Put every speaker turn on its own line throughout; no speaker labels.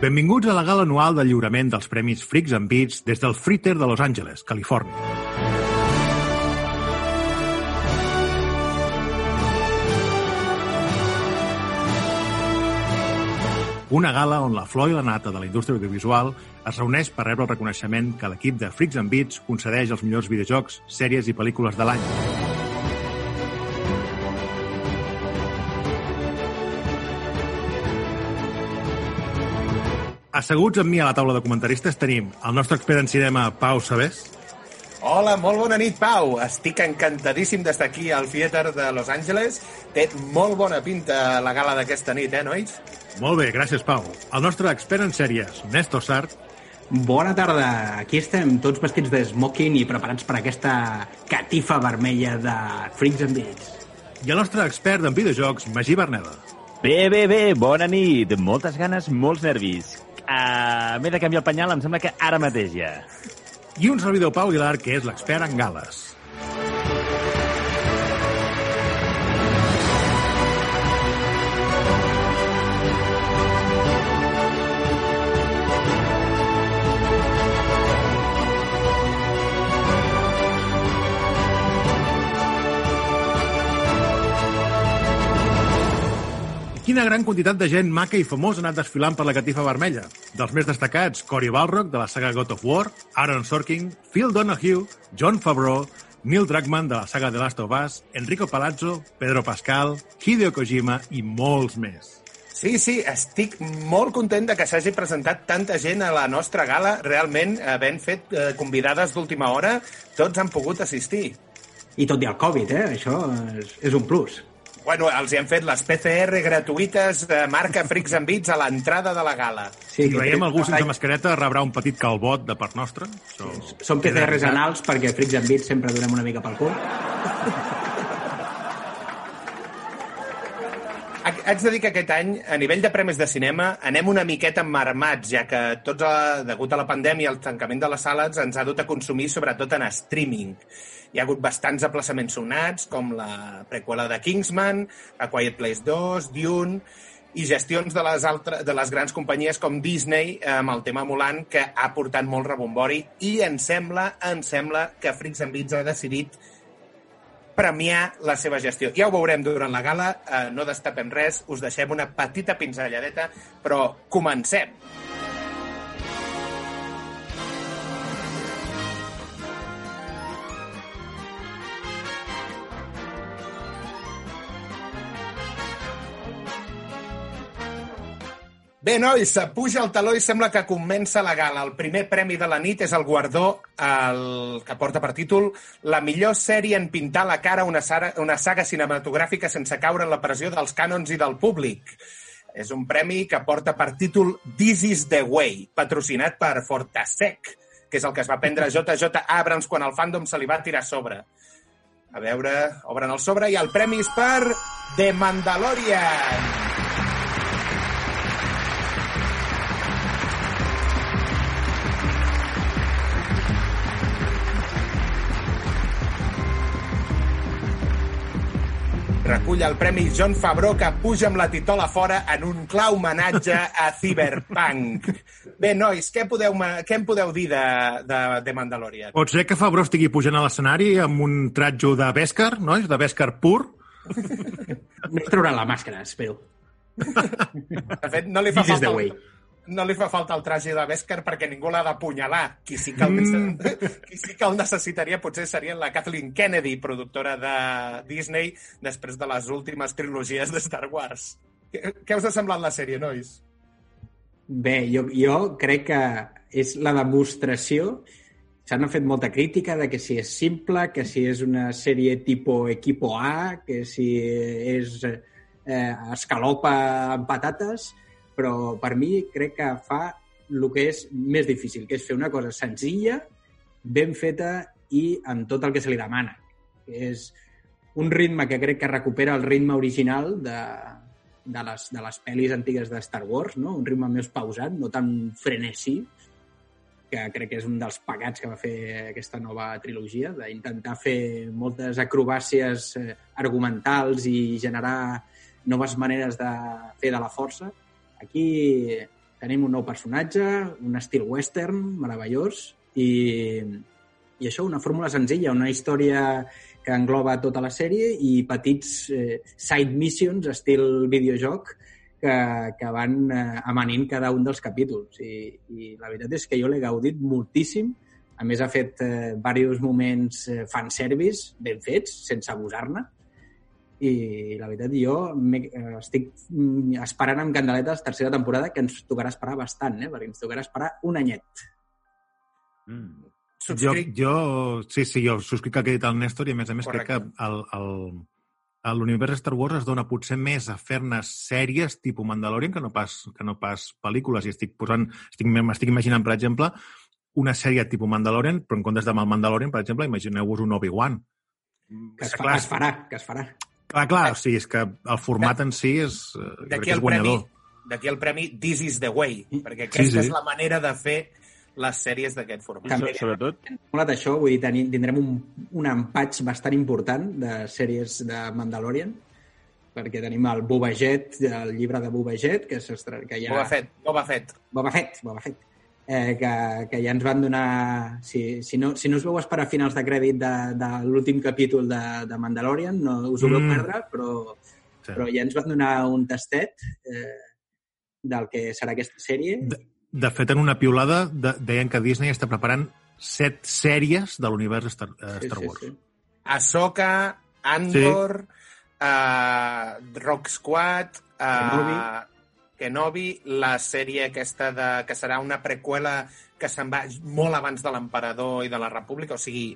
Benvinguts a la gala anual del lliurament dels Premis Freaks and Beats des del Fritter de Los Angeles, Califòrnia. Una gala on la flor i la nata de la indústria audiovisual es reuneix per rebre el reconeixement que l'equip de Freaks and Beats concedeix als millors videojocs, sèries i pel·lícules de l'any. Asseguts amb mi a la taula de comentaristes tenim el nostre expert en cinema, Pau Sabés.
Hola, molt bona nit, Pau. Estic encantadíssim d'estar aquí al Theater de Los Angeles. Té molt bona pinta la gala d'aquesta nit, eh, nois?
Molt bé, gràcies, Pau. El nostre expert en sèries, Néstor Sart.
Bona tarda. Aquí estem tots vestits de smoking i preparats per aquesta catifa vermella de Freaks and Beats.
I el nostre expert en videojocs, Magí Berneda.
Bé, bé, bé, bona nit. Moltes ganes, molts nervis. Uh, M'he de canviar el penyal, em sembla que ara mateix ja.
I un servidor Pau Aguilar, que és l'expert en gales. Quina gran quantitat de gent maca i famosa ha anat desfilant per la catifa vermella. Dels més destacats, Cory Balrog, de la saga God of War, Aaron Sorkin, Phil Donahue, John Favreau, Neil Druckmann, de la saga The Last of Us, Enrico Palazzo, Pedro Pascal, Hideo Kojima i molts més.
Sí, sí, estic molt content de que s'hagi presentat tanta gent a la nostra gala. Realment, havent fet eh, convidades d'última hora, tots han pogut assistir.
I tot i el Covid, eh? Això és, és un plus.
Bueno, els hi han fet les PCR gratuïtes de marca Freaks and Beats a l'entrada de la gala.
Sí, si veiem algú sense mascareta, rebrà un petit calbot de part nostra.
So, Són PCRs anals perquè Freaks and Beats sempre donem una mica pel cul.
Haig de dir que aquest any, a nivell de premis de cinema, anem una miqueta marmats, ja que tots, a, degut a la pandèmia, el tancament de les sales ens ha dut a consumir sobretot en streaming. Hi ha hagut bastants aplaçaments sonats, com la preqüela de Kingsman, A Quiet Place 2, Dune, i gestions de les, altres, de les grans companyies com Disney amb el tema Mulan, que ha portat molt rebombori, i em sembla, em sembla que Freaks and Beats ha decidit premiar la seva gestió. Ja ho veurem durant la gala, eh, no destapem res, us deixem una petita pinzelladeta, però comencem! Bé, nois, puja el taló i sembla que comença la gala. El primer premi de la nit és el guardó el que porta per títol la millor sèrie en pintar la cara una saga, una saga cinematogràfica sense caure en la pressió dels cànons i del públic. És un premi que porta per títol This is the way, patrocinat per Fortasec, que és el que es va prendre J.J. Abrams quan el fandom se li va tirar a sobre. A veure, obren el sobre i el premi és per The Mandalorian. Recull el Premi John Favreau que puja amb la titola fora en un clar homenatge a Cyberpunk. Bé, nois, què, podeu, què em podeu dir de, de, de Mandalorian?
Pot ser que Favreau estigui pujant a l'escenari amb un tratjo de Beskar, nois? De Beskar pur?
No traurà la màscara, espero.
De fet, no li fa
This is
falta... no li fa falta el traje de Beskar perquè ningú l'ha d'apunyalar. Qui, sí que el, mm. qui sí que el necessitaria potser seria la Kathleen Kennedy, productora de Disney, després de les últimes trilogies de Star Wars. Què, què us ha semblat la sèrie, nois?
Bé, jo, jo crec que és la demostració s'han fet molta crítica de que si és simple, que si és una sèrie tipus equipo A, que si és eh, escalopa amb patates, però per mi crec que fa el que és més difícil, que és fer una cosa senzilla, ben feta i amb tot el que se li demana. És un ritme que crec que recupera el ritme original de, de, les, de les pel·lis antigues de Star Wars, no? un ritme més pausat, no tan frenesí, que crec que és un dels pagats que va fer aquesta nova trilogia, d'intentar fer moltes acrobàcies eh, argumentals i generar noves maneres de fer de la força Aquí tenim un nou personatge, un estil western meravellós i, i això, una fórmula senzilla, una història que engloba tota la sèrie i petits eh, side missions estil videojoc que, que van eh, amanint cada un dels capítols. I, I la veritat és que jo l'he gaudit moltíssim. A més, ha fet eh, diversos moments eh, fanservice ben fets, sense abusar-ne i la veritat jo eh, estic mm, esperant amb candeletes tercera temporada que ens tocarà esperar bastant, eh? perquè ens tocarà esperar un anyet.
Mm. Jo, jo, sí, sí, jo subscric el que ha dit el Néstor i a més a més Correcte. crec que el, el, l'univers Star Wars es dona potser més a fer-ne sèries tipus Mandalorian que no pas, que no pas pel·lícules i estic posant, estic, m'estic imaginant, per exemple, una sèrie tipus Mandalorian, però en comptes de Mandalorian, per exemple, imagineu-vos un Obi-Wan.
Que es, fa, es farà, que es farà.
Clar, clar, o sigui, és que el format en si és, eh,
d'aquí el guanyador. D'aquí el premi This is the way, perquè aquesta sí, sí. és la manera de fer les sèries d'aquest format.
També, sobretot...
Molat això, vull dir, tindrem un, un empatx bastant important de sèries de Mandalorian, perquè tenim el Boba Fett, el llibre de Boba Fett, que, que ja...
Boba Fett, Boba Fett.
Boba Fett, Boba Fett eh, que, que ja ens van donar... Si, si, no, si no us veu esperar finals de crèdit de, de l'últim capítol de, de Mandalorian, no us ho veu mm. perdre, però, sí. però ja ens van donar un tastet eh, del que serà aquesta sèrie.
De, de fet, en una piulada de, deien que Disney està preparant set sèries de l'univers Star, uh, Star Wars. Sí, sí, sí.
Ahsoka, Andor, sí. uh, Rock Squad, uh, Kenobi, la sèrie aquesta de, que serà una preqüela que se'n va molt abans de l'Emperador i de la República, o sigui,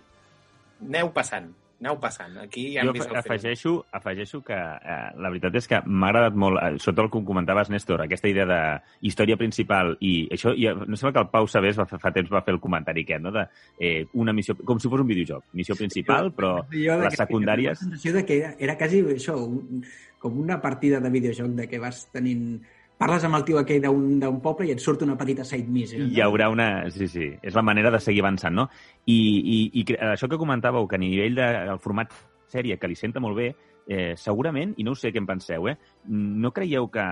aneu passant, aneu passant. Aquí ja hem jo vist el
afegeixo, film. afegeixo que eh, la veritat és que m'ha agradat molt, eh, sota el que comentaves, Néstor, aquesta idea de història principal i això, i, no sembla que el Pau Sabés va, fa temps va fer el comentari aquest, no? de eh, una missió, com si fos un videojoc, missió principal, però les secundàries...
La sensació de que era, era quasi això, un, com una partida de videojoc de que vas tenint parles amb el tio aquell d'un poble i et surt una petita side mission.
Hi haurà una... Sí, sí. És la manera de seguir avançant, no? I, i, i això que comentàveu, que a nivell del de, format sèrie, que li senta molt bé, eh, segurament, i no ho sé què en penseu, eh, no creieu que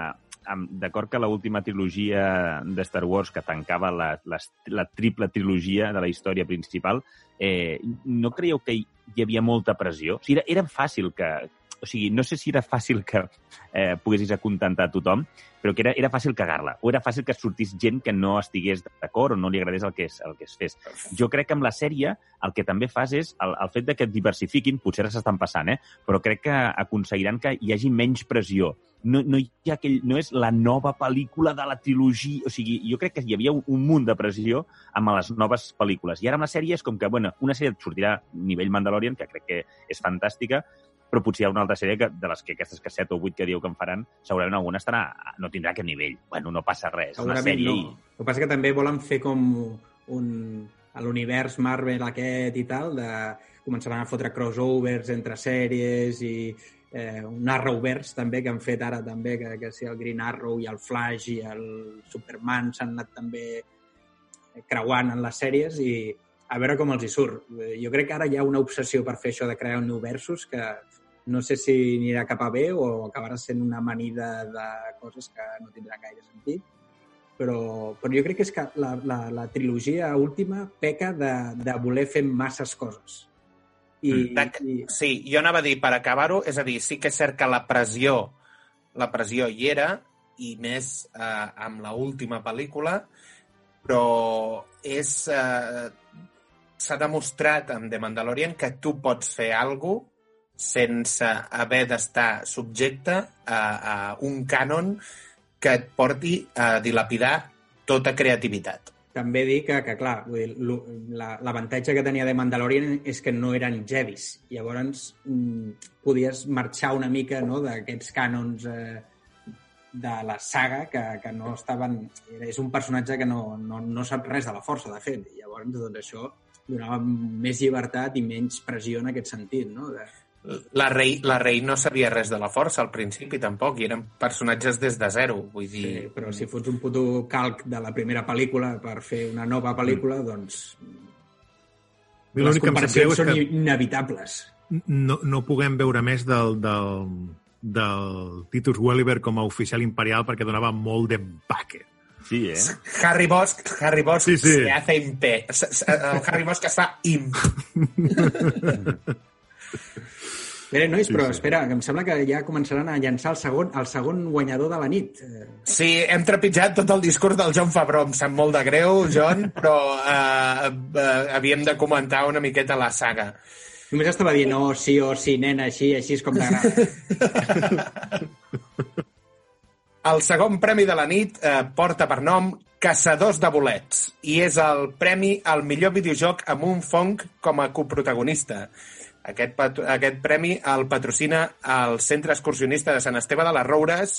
d'acord que l'última trilogia de Star Wars que tancava la, la, la triple trilogia de la història principal, eh, no creieu que hi havia molta pressió? O sigui, era, era fàcil que, o sigui, no sé si era fàcil que eh, poguessis acontentar a tothom, però que era, era fàcil cagar-la, o era fàcil que sortís gent que no estigués d'acord o no li agradés el que, es, el que es fes. Jo crec que amb la sèrie el que també fas és el, el fet de que et diversifiquin, potser ara s'estan passant, eh? però crec que aconseguiran que hi hagi menys pressió. No, no, hi ha aquell, no és la nova pel·lícula de la trilogia... O sigui, jo crec que hi havia un, un munt de pressió amb les noves pel·lícules. I ara amb la sèrie és com que, bueno, una sèrie et sortirà a nivell Mandalorian, que crec que és fantàstica, però potser hi ha una altra sèrie que, de les que aquestes que 7 o 8 que diu que en faran, segurament alguna estarà, no tindrà aquest nivell. Bueno, no passa res, una sèrie... No. I...
El que passa que també volen fer com un, l'univers Marvel aquest i tal, de començaran a fotre crossovers entre sèries i eh, un Arrowverse també que han fet ara també, que, que si el Green Arrow i el Flash i el Superman s'han anat també creuant en les sèries i a veure com els hi surt. Jo crec que ara hi ha una obsessió per fer això de crear universos que no sé si anirà cap a bé o acabarà sent una amanida de coses que no tindran gaire sentit. Però, però jo crec que és que la, la, la trilogia última peca de, de voler fer masses coses.
I, mm. de, i... Sí, jo anava a dir, per acabar-ho, és a dir, sí que és cert que la pressió, la pressió hi era, i més eh, amb l última pel·lícula, però és... Eh, s'ha demostrat amb The Mandalorian que tu pots fer alguna sense haver d'estar subjecte a, a un cànon que et porti a dilapidar tota creativitat.
També dir que, que clar, l'avantatge que tenia de Mandalorian és que no eren Jedis. Llavors, mm, podies marxar una mica no, d'aquests cànons eh, de la saga que, que no estaven... És un personatge que no, no, no sap res de la força, de fet. Llavors, doncs, això donava més llibertat i menys pressió en aquest sentit, no? De,
la rei, la rei no sabia res de la força al principi, tampoc, i eren personatges des de zero, vull dir... Sí,
però si fots un puto calc de la primera pel·lícula per fer una nova pel·lícula, mm. doncs... Les comparacions són que inevitables.
No, no puguem veure més del, del, del Titus Welliver com a oficial imperial perquè donava molt d'empaque.
Sí, eh?
Harry Bosch, Harry Bosch
Sí, sí.
se hace imp. S- s- El Harry Bosch que es fa imp.
Bé, nois,
Sí,
però
sí.
espera, que em sembla que ja començaran a llançar el segon, el segon guanyador de la nit.
Sí, hem trepitjat tot el discurs del John Favreau. Em sap molt de greu, John, però eh, eh, havíem de comentar una miqueta la saga.
Només estava dient, no, sí o sí, nena, així, així és com t'agrada.
El segon premi de la nit eh, porta per nom Caçadors de bolets i és el premi al millor videojoc amb un Fong com a coprotagonista. Aquest, aquest premi el patrocina el Centre Excursionista de Sant Esteve de les Roures.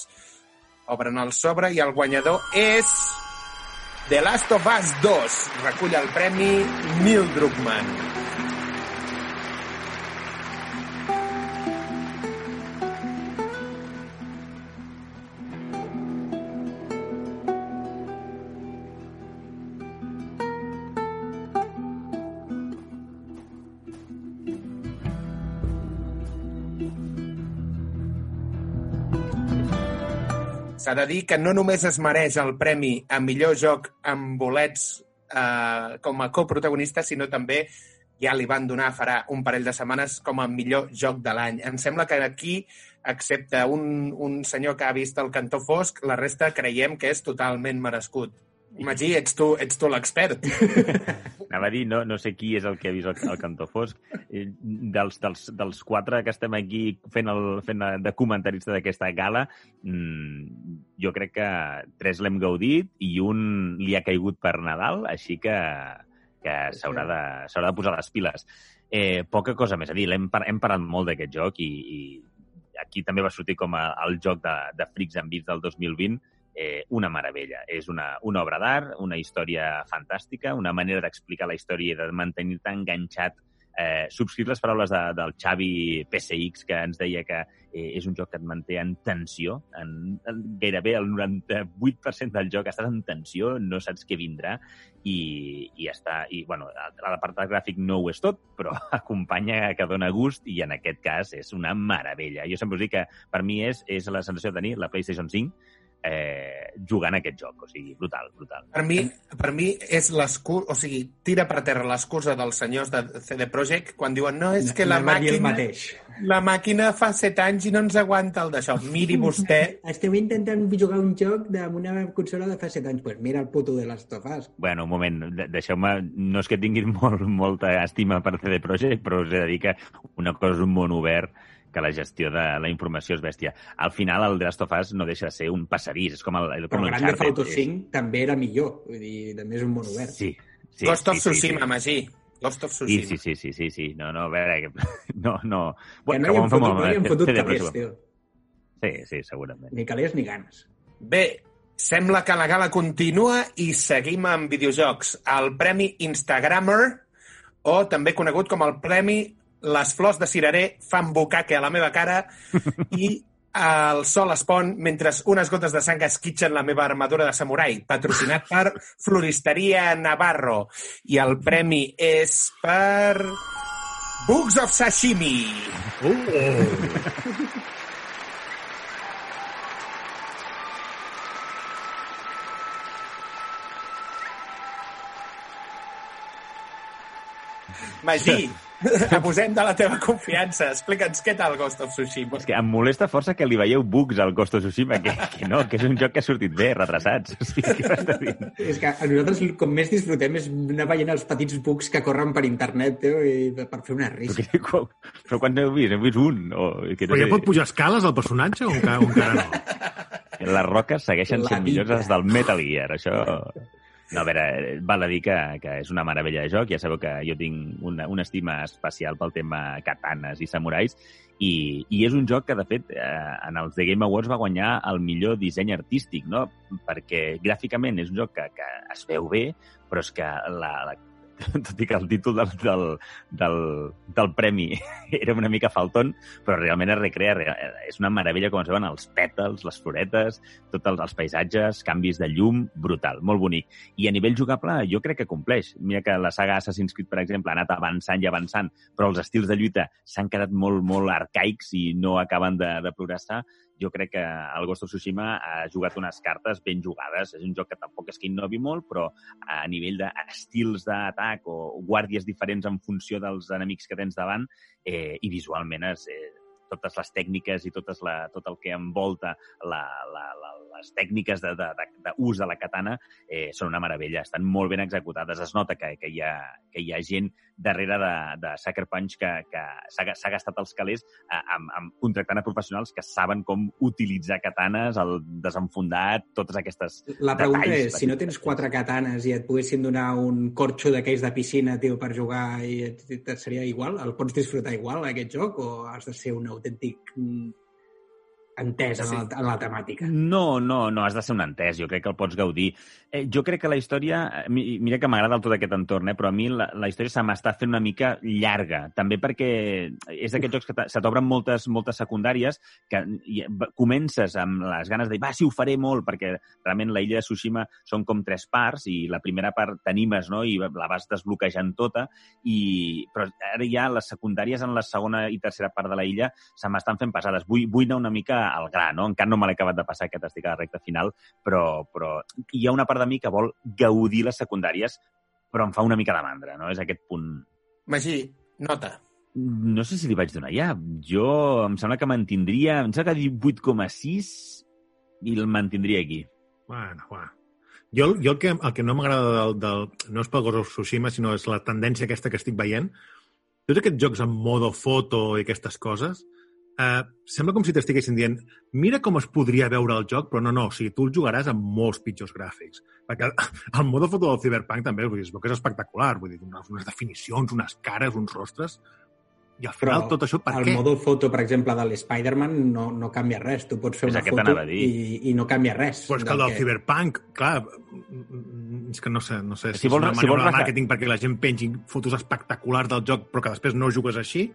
Obren el sobre i el guanyador és The Last of Us 2. Recull el premi Neil Druckmann. S'ha de dir que no només es mereix el premi a millor joc amb bolets eh, com a coprotagonista, sinó també ja li van donar farà un parell de setmanes com a millor joc de l'any. Em sembla que aquí, excepte un, un senyor que ha vist el cantó fosc, la resta creiem que és totalment merescut. Magí, ets tu, ets tu l'expert.
Anava a dir, no, no sé qui és el que ha vist el, el cantó fosc. Eh, Dels, dels, dels quatre que estem aquí fent, el, fent de comentarista d'aquesta gala, mmm, jo crec que tres l'hem gaudit i un li ha caigut per Nadal, així que, que s'haurà de, de posar les piles. Eh, poca cosa més a dir, hem, par hem parlat molt d'aquest joc i, i aquí també va sortir com a, el joc de, de Freaks and Beats del 2020, eh, una meravella. És una, una obra d'art, una història fantàstica, una manera d'explicar la història i de mantenir-te enganxat. Eh, subscric les paraules de, del Xavi PSX, que ens deia que eh, és un joc que et manté en tensió. En, en, gairebé el 98% del joc estàs en tensió, no saps què vindrà i, i està... I, bueno, l'apartat gràfic no ho és tot, però acompanya que dona gust i en aquest cas és una meravella. Jo sempre us dic que per mi és, és la sensació de tenir la PlayStation 5 eh, jugant a aquest joc. O sigui, brutal, brutal.
Per mi, per mi és l'excusa, o sigui, tira per terra l'excusa dels senyors de CD Projekt quan diuen no, és que la
Anava a dir el
màquina,
mateix.
la màquina fa set anys i no ens aguanta el d'això. Miri vostè,
Esteu intentant jugar un joc amb una consola de fa 7 anys. Pues mira el puto de Last of Us.
Bueno, un moment, de- deixeu-me... No és que tinguin molt, molta estima per CD Projekt, però us he de dir que una cosa és un món obert que la gestió de la informació és bèstia. Al final, el The Last of Us no deixa de ser un passadís, és com el, el, com
Però Grand Theft. Auto 5 també era millor. Vull dir, també és un món obert.
Sí, sí.
Ghost of
sí, sí,
Tsushima,
sí.
Magí. Ghost of
Sí,
Tsushima.
sí, sí, sí, sí, sí. No, no, a veure... Que... No, no...
Que no hi hem
fem
fotut, no hi hem fotut calés, tio.
Sí, sí, segurament.
Ni calés ni ganes.
Bé, sembla que la gala continua i seguim amb videojocs. El Premi Instagrammer, o també conegut com el Premi Les flors de cirerer fan bucaque a la meva cara i el sol es pon mentre unes gotes de sang esquitxen la meva armadura de samurai, patrocinat per Floristeria Navarro. I el premi és per... Bugs of Sashimi.
Uh!
Magí, abusem de la teva confiança. Explica'ns què tal Ghost of Tsushima.
És que em molesta força que li veieu bugs al Ghost of Tsushima, que, que no, que és un joc que ha sortit bé, retrasats. O sigui, dient?
És que a nosaltres com més disfrutem és anar veient els petits bugs que corren per internet, tio, i per fer una
Però,
risa.
que, quan, però quan n'heu vist? Heu vist un? O, que no
Però ja pot pujar escales el personatge o encara, o encara no?
Les roques segueixen
La
sent millors les del Metal Gear, això... No, a veure, val a dir que, que és una meravella de joc. Ja sabeu que jo tinc una, una estima especial pel tema katanes i samurais, i, i és un joc que, de fet, eh, en els The Game Awards va guanyar el millor disseny artístic, no? perquè gràficament és un joc que, que es veu bé, però és que la, la tot i que el títol del, del, del, del premi era una mica falton, però realment es recrea, re- és una meravella com es veuen els pètals, les floretes, tots els, els paisatges, canvis de llum, brutal, molt bonic. I a nivell jugable jo crec que compleix. Mira que la saga Assassin's Creed, per exemple, ha anat avançant i avançant, però els estils de lluita s'han quedat molt, molt arcaics i no acaben de, de progressar. Jo crec que el Ghost of Tsushima ha jugat unes cartes ben jugades. És un joc que tampoc és que innovi molt, però a nivell d'estils d'atac o guàrdies diferents en funció dels enemics que tens davant eh, i visualment és, eh, totes les tècniques i totes la, tot el que envolta la, la, la, les tècniques d'ús de, de, de, de, de la katana eh, són una meravella, estan molt ben executades. Es nota que, que, hi, ha, que hi ha gent darrere de, de Sucker Punch que, que s'ha gastat els calés eh, amb, amb, contractant a professionals que saben com utilitzar katanes, el desenfundat, totes aquestes
La pregunta és, si no tens quatre katanes i et poguessin donar un corxo d'aquells de piscina, tio, per jugar, i et, et seria igual? El pots disfrutar igual, aquest joc, o has de ser un autèntic mm, entès en, sí. la, en la temàtica.
No, no, no, has de ser un entès, jo crec que el pots gaudir. Eh, jo crec que la història, eh, mira que m'agrada tot aquest entorn, eh, però a mi la, la història se m'està fent una mica llarga, també perquè és d'aquests jocs que se t'obren moltes, moltes secundàries que comences amb les ganes de dir, va, sí, ho faré molt, perquè realment la illa de Tsushima són com tres parts i la primera part t'animes no? i la vas desbloquejant tota, i... però ara ja les secundàries en la segona i tercera part de la illa se m'estan fent pesades. Vull, vull anar una mica al gra, no? Encara no me l'he acabat de passar, que estic a la recta final, però, però hi ha una part de mi que vol gaudir les secundàries, però em fa una mica de mandra, no? És aquest punt...
Magí, nota.
No sé si li vaig donar ja. Jo em sembla que mantindria... Em sembla que 18,6 i el mantindria aquí.
Bueno, bueno. Jo, jo el, que, el que no m'agrada del, del... No és pel Ghost of Tsushima, sinó és la tendència aquesta que estic veient. Tots aquests jocs amb modo foto i aquestes coses, Uh, sembla com si t'estiguessin dient mira com es podria veure el joc, però no, no, o sigui, tu el jugaràs amb molts pitjors gràfics. Perquè el, el mode foto del Cyberpunk també vull dir, es veu que és espectacular, vull dir, unes, unes definicions, unes cares, uns rostres... I al final
però
tot això per
el
què?
El modo foto, per exemple, de l'Spider-Man no, no canvia res. Tu pots fer
És
una
que
foto i, i no canvia res.
Però és que el del Cyberpunk, clar, és que no sé, no sé
Si
si,
vols-
és una
si vols
manera de màrqueting perquè la gent pengi fotos espectaculars del joc però que després no jugues així.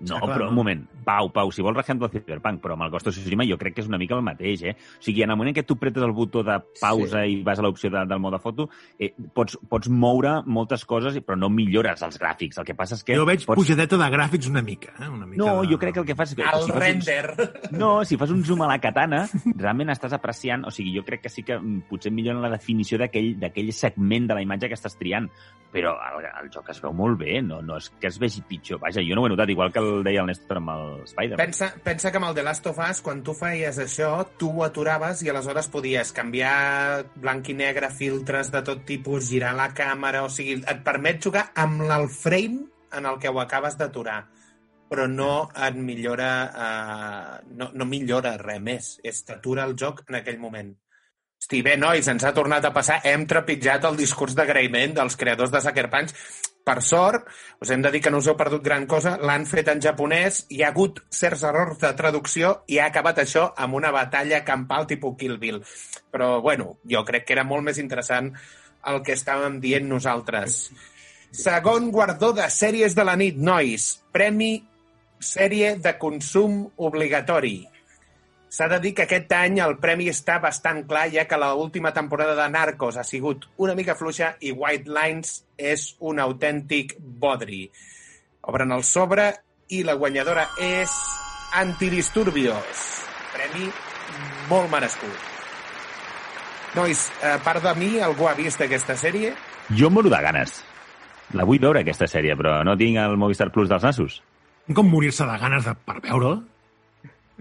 No,
clar,
però
no?
un moment. Pau, Pau, si vols rejant el Cyberpunk, però amb el Ghost of Tsushima jo crec que és una mica el mateix, eh? O sigui, en el moment en què tu pretes el botó de pausa sí. i vas a l'opció de, del mode foto, eh, pots, pots moure moltes coses, però no millores els gràfics. El que passa és que...
Jo veig
pots...
pujadeta de gràfics una mica. Eh? Una mica
No,
de...
jo crec que el que fas és que...
El
si fas
render.
Un... No, si fas un zoom a la katana, realment estàs apreciant... O sigui, jo crec que sí que mm, potser millora la definició d'aquell segment de la imatge que estàs triant, però el, el joc es veu molt bé, no, no és que es vegi pitjor. Vaja, jo no ho he notat, igual que el deia el Néstor amb el Spider-Man.
Pensa, pensa que amb el The Last of Us, quan tu feies això, tu ho aturaves i aleshores podies canviar blanc i negre, filtres de tot tipus, girar la càmera... O sigui, et permet jugar amb el frame en el que ho acabes d'aturar però no et millora eh, no, no millora res més és t'atura el joc en aquell moment Bé, nois, ens ha tornat a passar. Hem trepitjat el discurs d'agraïment dels creadors de Sucker Punch. Per sort, us hem de dir que no us heu perdut gran cosa, l'han fet en japonès, hi ha hagut certs errors de traducció i ha acabat això amb una batalla campal tipus Kill Bill. Però, bueno, jo crec que era molt més interessant el que estàvem dient nosaltres. Segon guardó de sèries de la nit, nois. Premi sèrie de consum obligatori. S'ha de dir que aquest any el premi està bastant clar, ja que l'última temporada de Narcos ha sigut una mica fluixa i White Lines és un autèntic bodri. Obren el sobre i la guanyadora és Antidisturbios. Premi molt merescut. Nois, a part de mi, algú ha vist aquesta sèrie?
Jo moro de ganes. La vull veure, aquesta sèrie, però no tinc el Movistar Plus dels nassos.
Com morir-se de ganes de, per veure-la.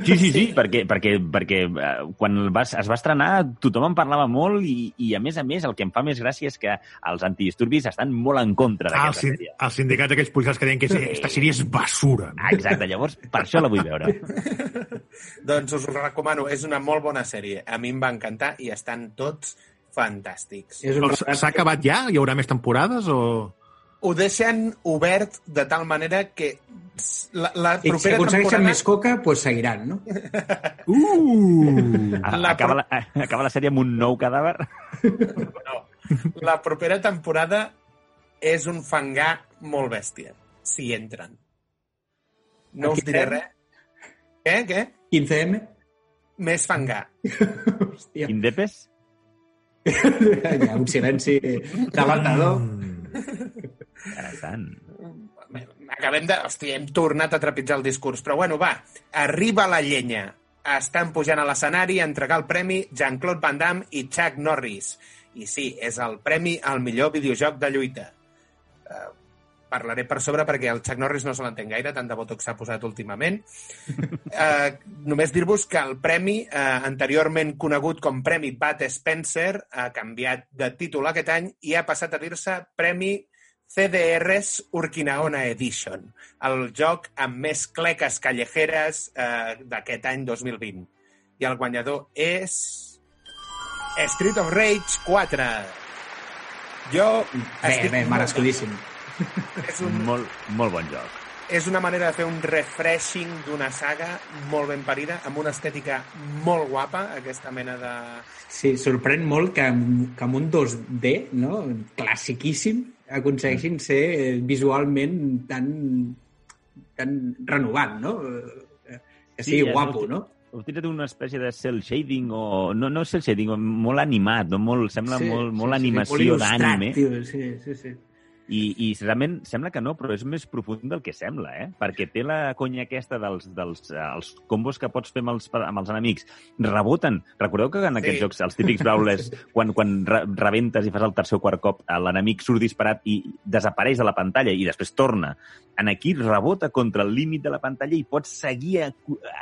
Sí, sí, sí, perquè, perquè, perquè eh, quan vas, es va estrenar tothom en parlava molt i, i, a més a més, el que em fa més gràcia és que els antidisturbis estan molt en contra
Ah,
d'aquesta
sin-
sèrie.
els sindicats aquells policials que deien que aquesta sèrie és basura.
Ah, exacte, llavors per això la vull veure.
Doncs us ho recomano, és una molt bona sèrie. A mi em va encantar i estan tots fantàstics.
S'ha acabat ja? Hi haurà més temporades o...?
Ho deixen obert de tal manera que la, la
I si
propera
aconsegueixen
temporada...
més coca, doncs pues seguiran, no?
Uh!
La
Acaba la, acaba la sèrie amb un nou cadàver?
No. La propera temporada és un fangar molt bèstia, si entren. No us diré res. Què? Què?
15M?
Més fangar.
Hòstia,
Indepes?
hi ha un silenci delatador.
Interessant.
Acabem de... Hòstia, hem tornat a trepitjar el discurs. Però bueno, va, arriba la llenya. estan pujant a l'escenari a entregar el premi Jean-Claude Van Damme i Chuck Norris. I sí, és el premi al millor videojoc de lluita. Uh, parlaré per sobre perquè el Chuck Norris no se l'entén gaire, tant de botox s'ha posat últimament. Uh, només dir-vos que el premi, uh, anteriorment conegut com Premi Bat Spencer, ha canviat de títol aquest any i ha passat a dir-se Premi CDRs Urquinaona Edition, el joc amb més cleques callejeres uh, d'aquest any 2020. I el guanyador és... Street of Rage 4. Jo...
Bé,
estic
bé,
molt
merescudíssim.
És, un,
Molt, molt bon joc.
és una manera de fer un refreshing d'una saga molt ben parida, amb una estètica molt guapa, aquesta mena de...
Sí, sorprèn molt que, amb- que amb un 2D, no? classiquíssim, aconsegueixin ser eh, visualment tan, tan renovat, no? Eh, Que sigui
Sí,
guapo, no?
Utilitza una espècie de cel shading o... No, no cel shading, molt animat, no? molt, sembla molt, molt animació
molt il·lustrat,
d'anime.
tio, Sí, sí, sí.
I, I realment sembla que no, però és més profund del que sembla, eh? Perquè té la conya aquesta dels, dels eh, els combos que pots fer amb els, amb els enemics. Reboten. Recordeu que en aquests
Sí.
jocs, els típics brawlers, quan, quan re rebentes i fas el tercer o quart cop, eh, l'enemic surt disparat i desapareix de la pantalla i després torna. En aquí rebota contra el límit de la pantalla i pots seguir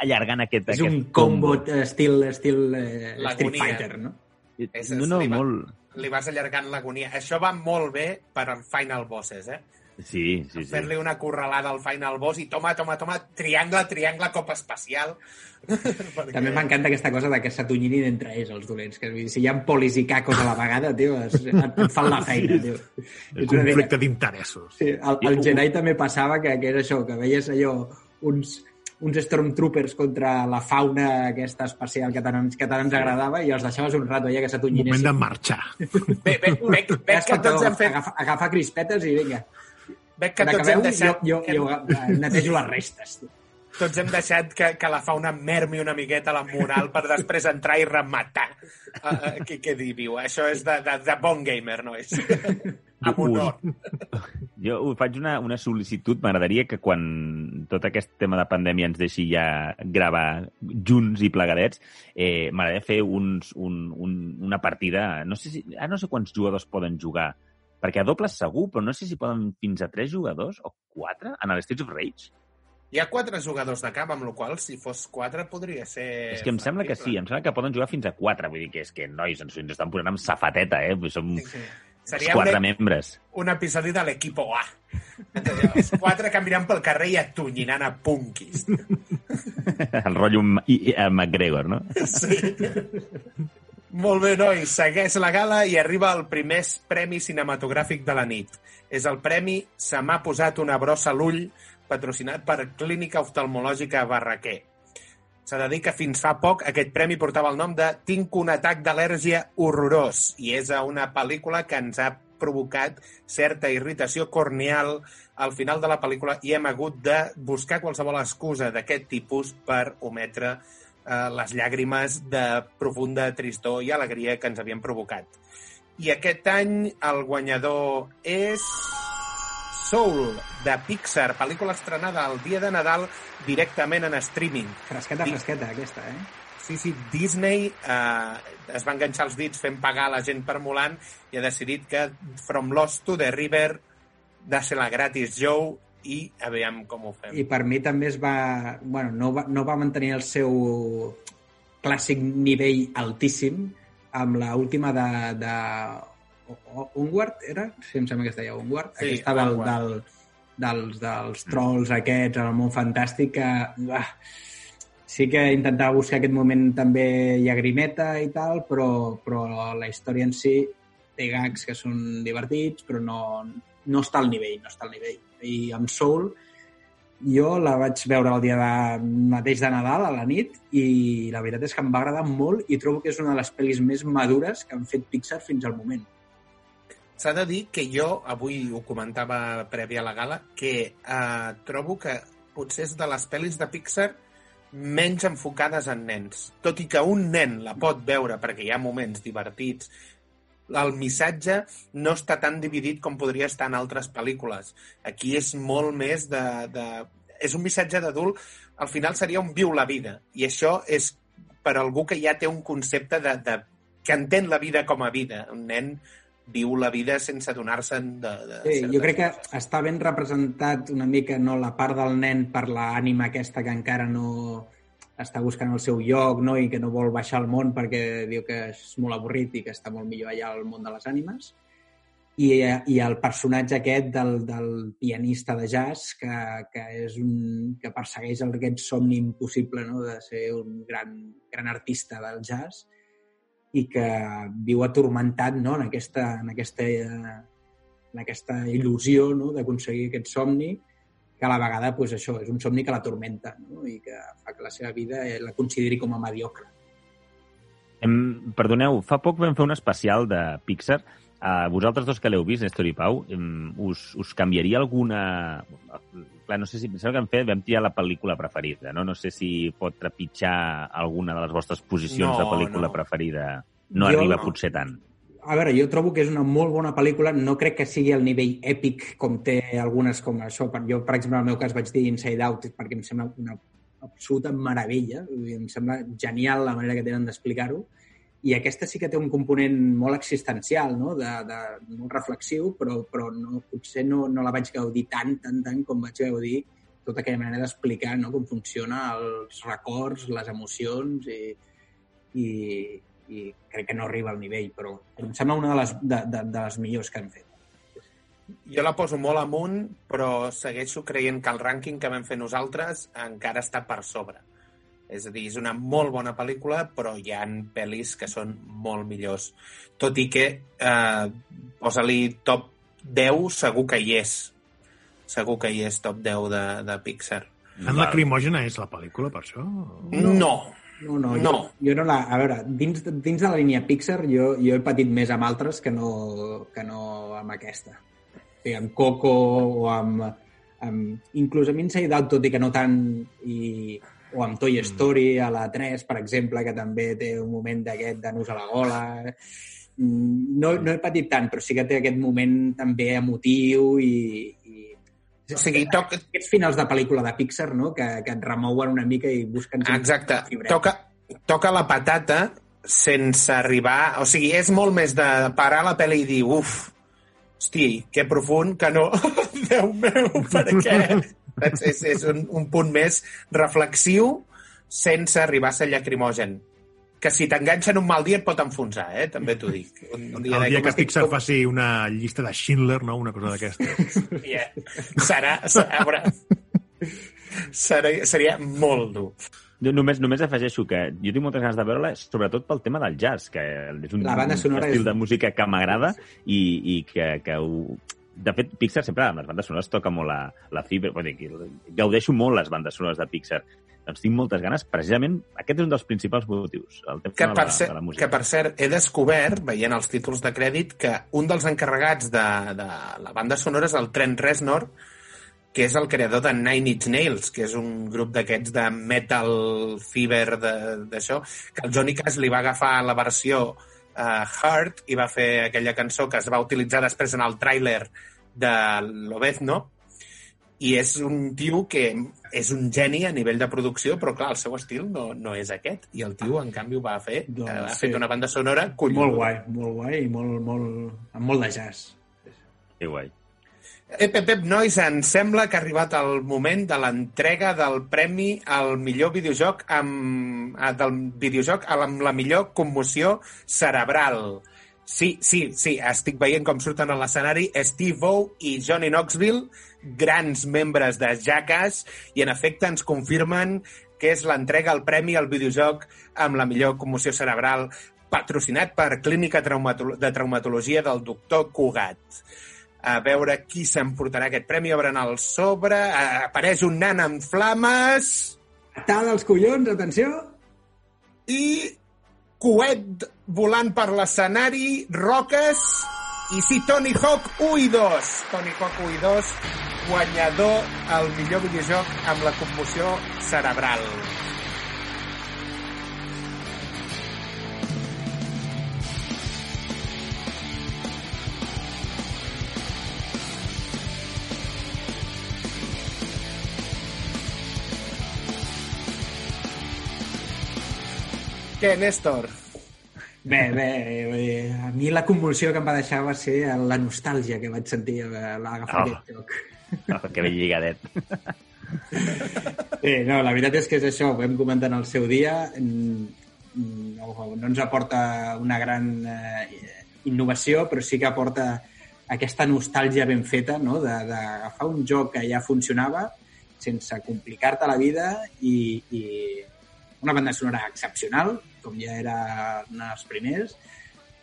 allargant aquest,
És un
aquest
combo eh, estil, estil eh, Street. Fighter, no?
És
No, no,
esliva.
molt...
Li vas allargant l'agonia. Això va molt bé per al Final Bosses, eh?
Sí, sí, sí.
Fer-li una corralada al Final Boss i toma, toma, toma, triangle, triangle, cop espacial. Perquè...
També m'encanta aquesta cosa de que s'atunyinin entre ells, els dolents. Que, vull dir, si hi ha polis i cacos a la vegada, tio, es, et, et fan la feina, tio.
El
una mica-
conflicte d'interessos.
Sí, el, el Jedi també passava que, que era això, que veies allò, uns, uns Stormtroopers contra la fauna aquesta espacial que tant, ens- que tant ens agradava i els deixaves un rato allà que
Moment
s'atonyinessin.
de marxar.
Bé, bé, bé, bé que tots hem fet...
Agafa, agafa crispetes i vinga.
Bé que tots hem deixat...
jo, jo, jo netejo les restes. Tio.
Tots hem deixat que, que la fauna mermi una miqueta la moral per després entrar i rematar. Uh, uh, què, què dir, viu? Això és de, de, de bon gamer, no és? Amb honor.
Jo us faig una, una sol·licitud. M'agradaria que quan tot aquest tema de pandèmia ens deixi ja gravar junts i plegadets, eh, m'agradaria fer uns, un, un, una partida... No sé si, ah, no sé quants jugadors poden jugar, perquè a dobles segur, però no sé si poden fins a tres jugadors o quatre en el Streets of Rage.
Hi ha quatre jugadors de camp, amb la qual si fos quatre podria ser...
és que em sembla que sí, em sembla que poden jugar fins a quatre. Vull dir que és que, nois, ens, ens estan posant amb safateta, eh? Som
Sí, sí. Seria
quatre
un,
membres.
un episodi de l'equipo A. Els quatre aniran pel carrer i atonyinan a punkis.
El rotllo i- i- McGregor, no?
Sí. Molt bé, nois. Segueix la gala i arriba el primer premi cinematogràfic de la nit. És el premi Se m'ha posat una brossa a l'ull, patrocinat per Clínica Oftalmològica Barraquer. S'ha de dir que fins fa poc aquest premi portava el nom de Tinc un atac d'al·lèrgia horrorós i és a una pel·lícula que ens ha provocat certa irritació corneal al final de la pel·lícula i hem hagut de buscar qualsevol excusa d'aquest tipus per ometre eh, les llàgrimes de profunda tristor i alegria que ens havien provocat. I aquest any el guanyador és Soul, de Pixar, pel·lícula estrenada el dia de Nadal directament en streaming.
Fresqueta,
Sí.
fresqueta, aquesta, eh?
Sí, sí, Disney eh, es va enganxar els dits fent pagar la gent per Mulan i ha decidit que From Lost to the River de ser la gratis Joe i aviam com ho fem.
I per mi també es va... Bueno, no va, no va mantenir el seu clàssic nivell altíssim amb la última de, de Onward, era? Sí, em sembla que es deia Onward.
Sí,
Aquesta
Onward.
del, dels, dels trolls aquests, el món fantàstic, que... Ah, sí que intentava buscar aquest moment també llagrimeta i tal, però, però la història en si té gags que són divertits, però no, no està al nivell, no està al nivell. I amb Soul, jo la vaig veure el dia de, mateix de Nadal, a la nit, i la veritat és que em va agradar molt i trobo que és una de les pel·lis més madures que han fet Pixar fins al moment.
S'ha de dir que jo, avui ho comentava prèvia a la gala, que eh, trobo que potser és de les pel·lis de Pixar menys enfocades en nens. Tot i que un nen la pot veure perquè hi ha moments divertits, el missatge no està tan dividit com podria estar en altres pel·lícules. Aquí és molt més de... de és un missatge d'adult, al final seria un viu la vida. I això és per algú que ja té un concepte de, de que entén la vida com a vida. Un nen viu la vida sense adonar-se'n de, de
sí, jo crec que està ben representat una mica no la part del nen per l'ànima aquesta que encara no està buscant el seu lloc no? i que no vol baixar al món perquè diu que és molt avorrit i que està molt millor allà al món de les ànimes i, i el personatge aquest del, del pianista de jazz que, que, és un, que persegueix aquest somni impossible no? de ser un gran, gran artista del jazz i que viu atormentat no? en, aquesta, en, aquesta, en aquesta il·lusió no? d'aconseguir aquest somni que a la vegada pues, això és un somni que l'atormenta no? i que fa que la seva vida eh, la consideri com a mediocre.
Em, perdoneu, fa poc vam fer un especial de Pixar. Uh, vosaltres dos que l'heu vist, Néstor i Pau, um, us, us canviaria alguna... Clar, no sé si... Penseu que hem fet, vam tirar la pel·lícula preferida, no? No sé si pot trepitjar alguna de les vostres posicions
No,
de pel·lícula
no.
preferida. No
Jo
arriba
no.
potser tant.
A veure, jo trobo que és una molt bona pel·lícula. No crec que sigui el nivell èpic com té algunes com això. Jo, per exemple, en el meu cas vaig dir Inside Out perquè em sembla una absoluta meravella. Em sembla genial la manera que tenen d'explicar-ho. I aquesta sí que té un component molt existencial, no? de, de, molt reflexiu, però, però no, potser no, no la vaig gaudir tant, tant, tant com vaig gaudir tota aquella manera d'explicar no? com funciona els records, les emocions i, i, i crec que no arriba al nivell, però em sembla una de les, de, de, de les millors que han fet.
Jo la poso molt amunt, però segueixo creient que el rànquing que vam fer nosaltres encara està per sobre. És a dir, és una molt bona pel·lícula, però hi ha pel·lis que són molt millors. Tot i que eh, posa-li top 10, segur que hi és. Segur que hi és top 10 de, de Pixar.
Tan lacrimògena és la pel·lícula, per això?
No. no.
No, no,
No.
Jo, jo no la... A veure, dins, de- dins de la línia Pixar jo, jo he patit més amb altres que no, que no amb aquesta. O sigui, amb Coco o amb... amb inclús amb Inside Out, tot i que no tant, i, o amb Toy Story, a la 3, per exemple, que també té un moment d'aquest de nus a la gola. Mm, No, no he patit tant, però sí que té aquest moment també emotiu i, i
O sigui, toc,
aquests finals de pel·lícula de Pixar, no?, que, que et remouen una mica i busquen...
Exacte. Toca, toca la patata sense arribar... O sigui, és molt més de parar la pel·li i dir, uf, hosti, que profund, que no... Déu meu, per què? És, és, és un, un punt més reflexiu sense arribar a ser llacrimogen. Que si t'enganxa en un mal dia et pot enfonsar, eh? També t'ho dic. Un, un
El
de
dia que Pixar
com-
faci una llista de Schindler, no? Una cosa d'aquesta.
Yeah. Serà, serà, veure, serà, seria molt dur.
Jo només, només afegeixo que jo tinc moltes ganes de veure-la, sobretot pel tema del jazz, que és un,
La banda
un estil
és-
de música que m'agrada i, i que, que ho... De fet, Pixar sempre amb les bandes sonores toca molt la, la fibra. Vull dir, gaudeixo molt les bandes sonores de Pixar. Doncs tinc moltes ganes. Precisament, aquest és un dels principals motius. El
Que
de,
per,
la,
ser,
de la música.
que per cert, he descobert, veient els títols de crèdit, que un dels encarregats de, de la banda sonora és el Trent Reznor, que és el creador de Nine Inch Nails, que és un grup d'aquests de metal fever de- d'això, que el Johnny Cash li va agafar la versió uh, Heart i va fer aquella cançó que es va utilitzar després en el tràiler de Lobezno, i és un tio que és un geni a nivell de producció, però clar, el seu estil no, no és aquest. I el tio, en canvi, ho va fer.
Doncs
eh, ha
sí.
fet una banda sonora collonuda.
Molt guai, molt guai i molt, molt, amb molt de jazz.
Que guai.
Ep, ep, ep, nois, em sembla que ha arribat el moment de l'entrega del premi al millor videojoc amb, ah, del videojoc amb la millor commoció cerebral. Sí, sí, sí, estic veient com surten a l'escenari Steve O i Johnny Knoxville, grans membres de Jackass, i en efecte ens confirmen que és l'entrega al premi al videojoc amb la millor commoció cerebral patrocinat per Clínica de Traumatologia del doctor Cugat a veure qui s'emportarà aquest premi. Obren el sobre, apareix un nan amb flames
Atada els collons, atenció!
i coet volant per l'escenari, roques i sí, Tony Hawk 1 i 2. Tony Hawk 1 i 2, guanyador al millor videojoc amb la commoció cerebral. Què, Néstor?
Bé, bé, bé, a mi la convulsió que em va deixar va ser la nostàlgia que vaig sentir a l'agafar
Oh.
aquest joc.
Oh, que ben lligadet.
Eh, no, la veritat és que és això, ho vam comentar en el seu dia, mm, no, no ens aporta una gran eh, innovació, però sí que aporta aquesta nostàlgia ben feta, no?, de- d'agafar un joc que ja funcionava sense complicar-te la vida i, i una banda sonora excepcional, com ja era un dels primers,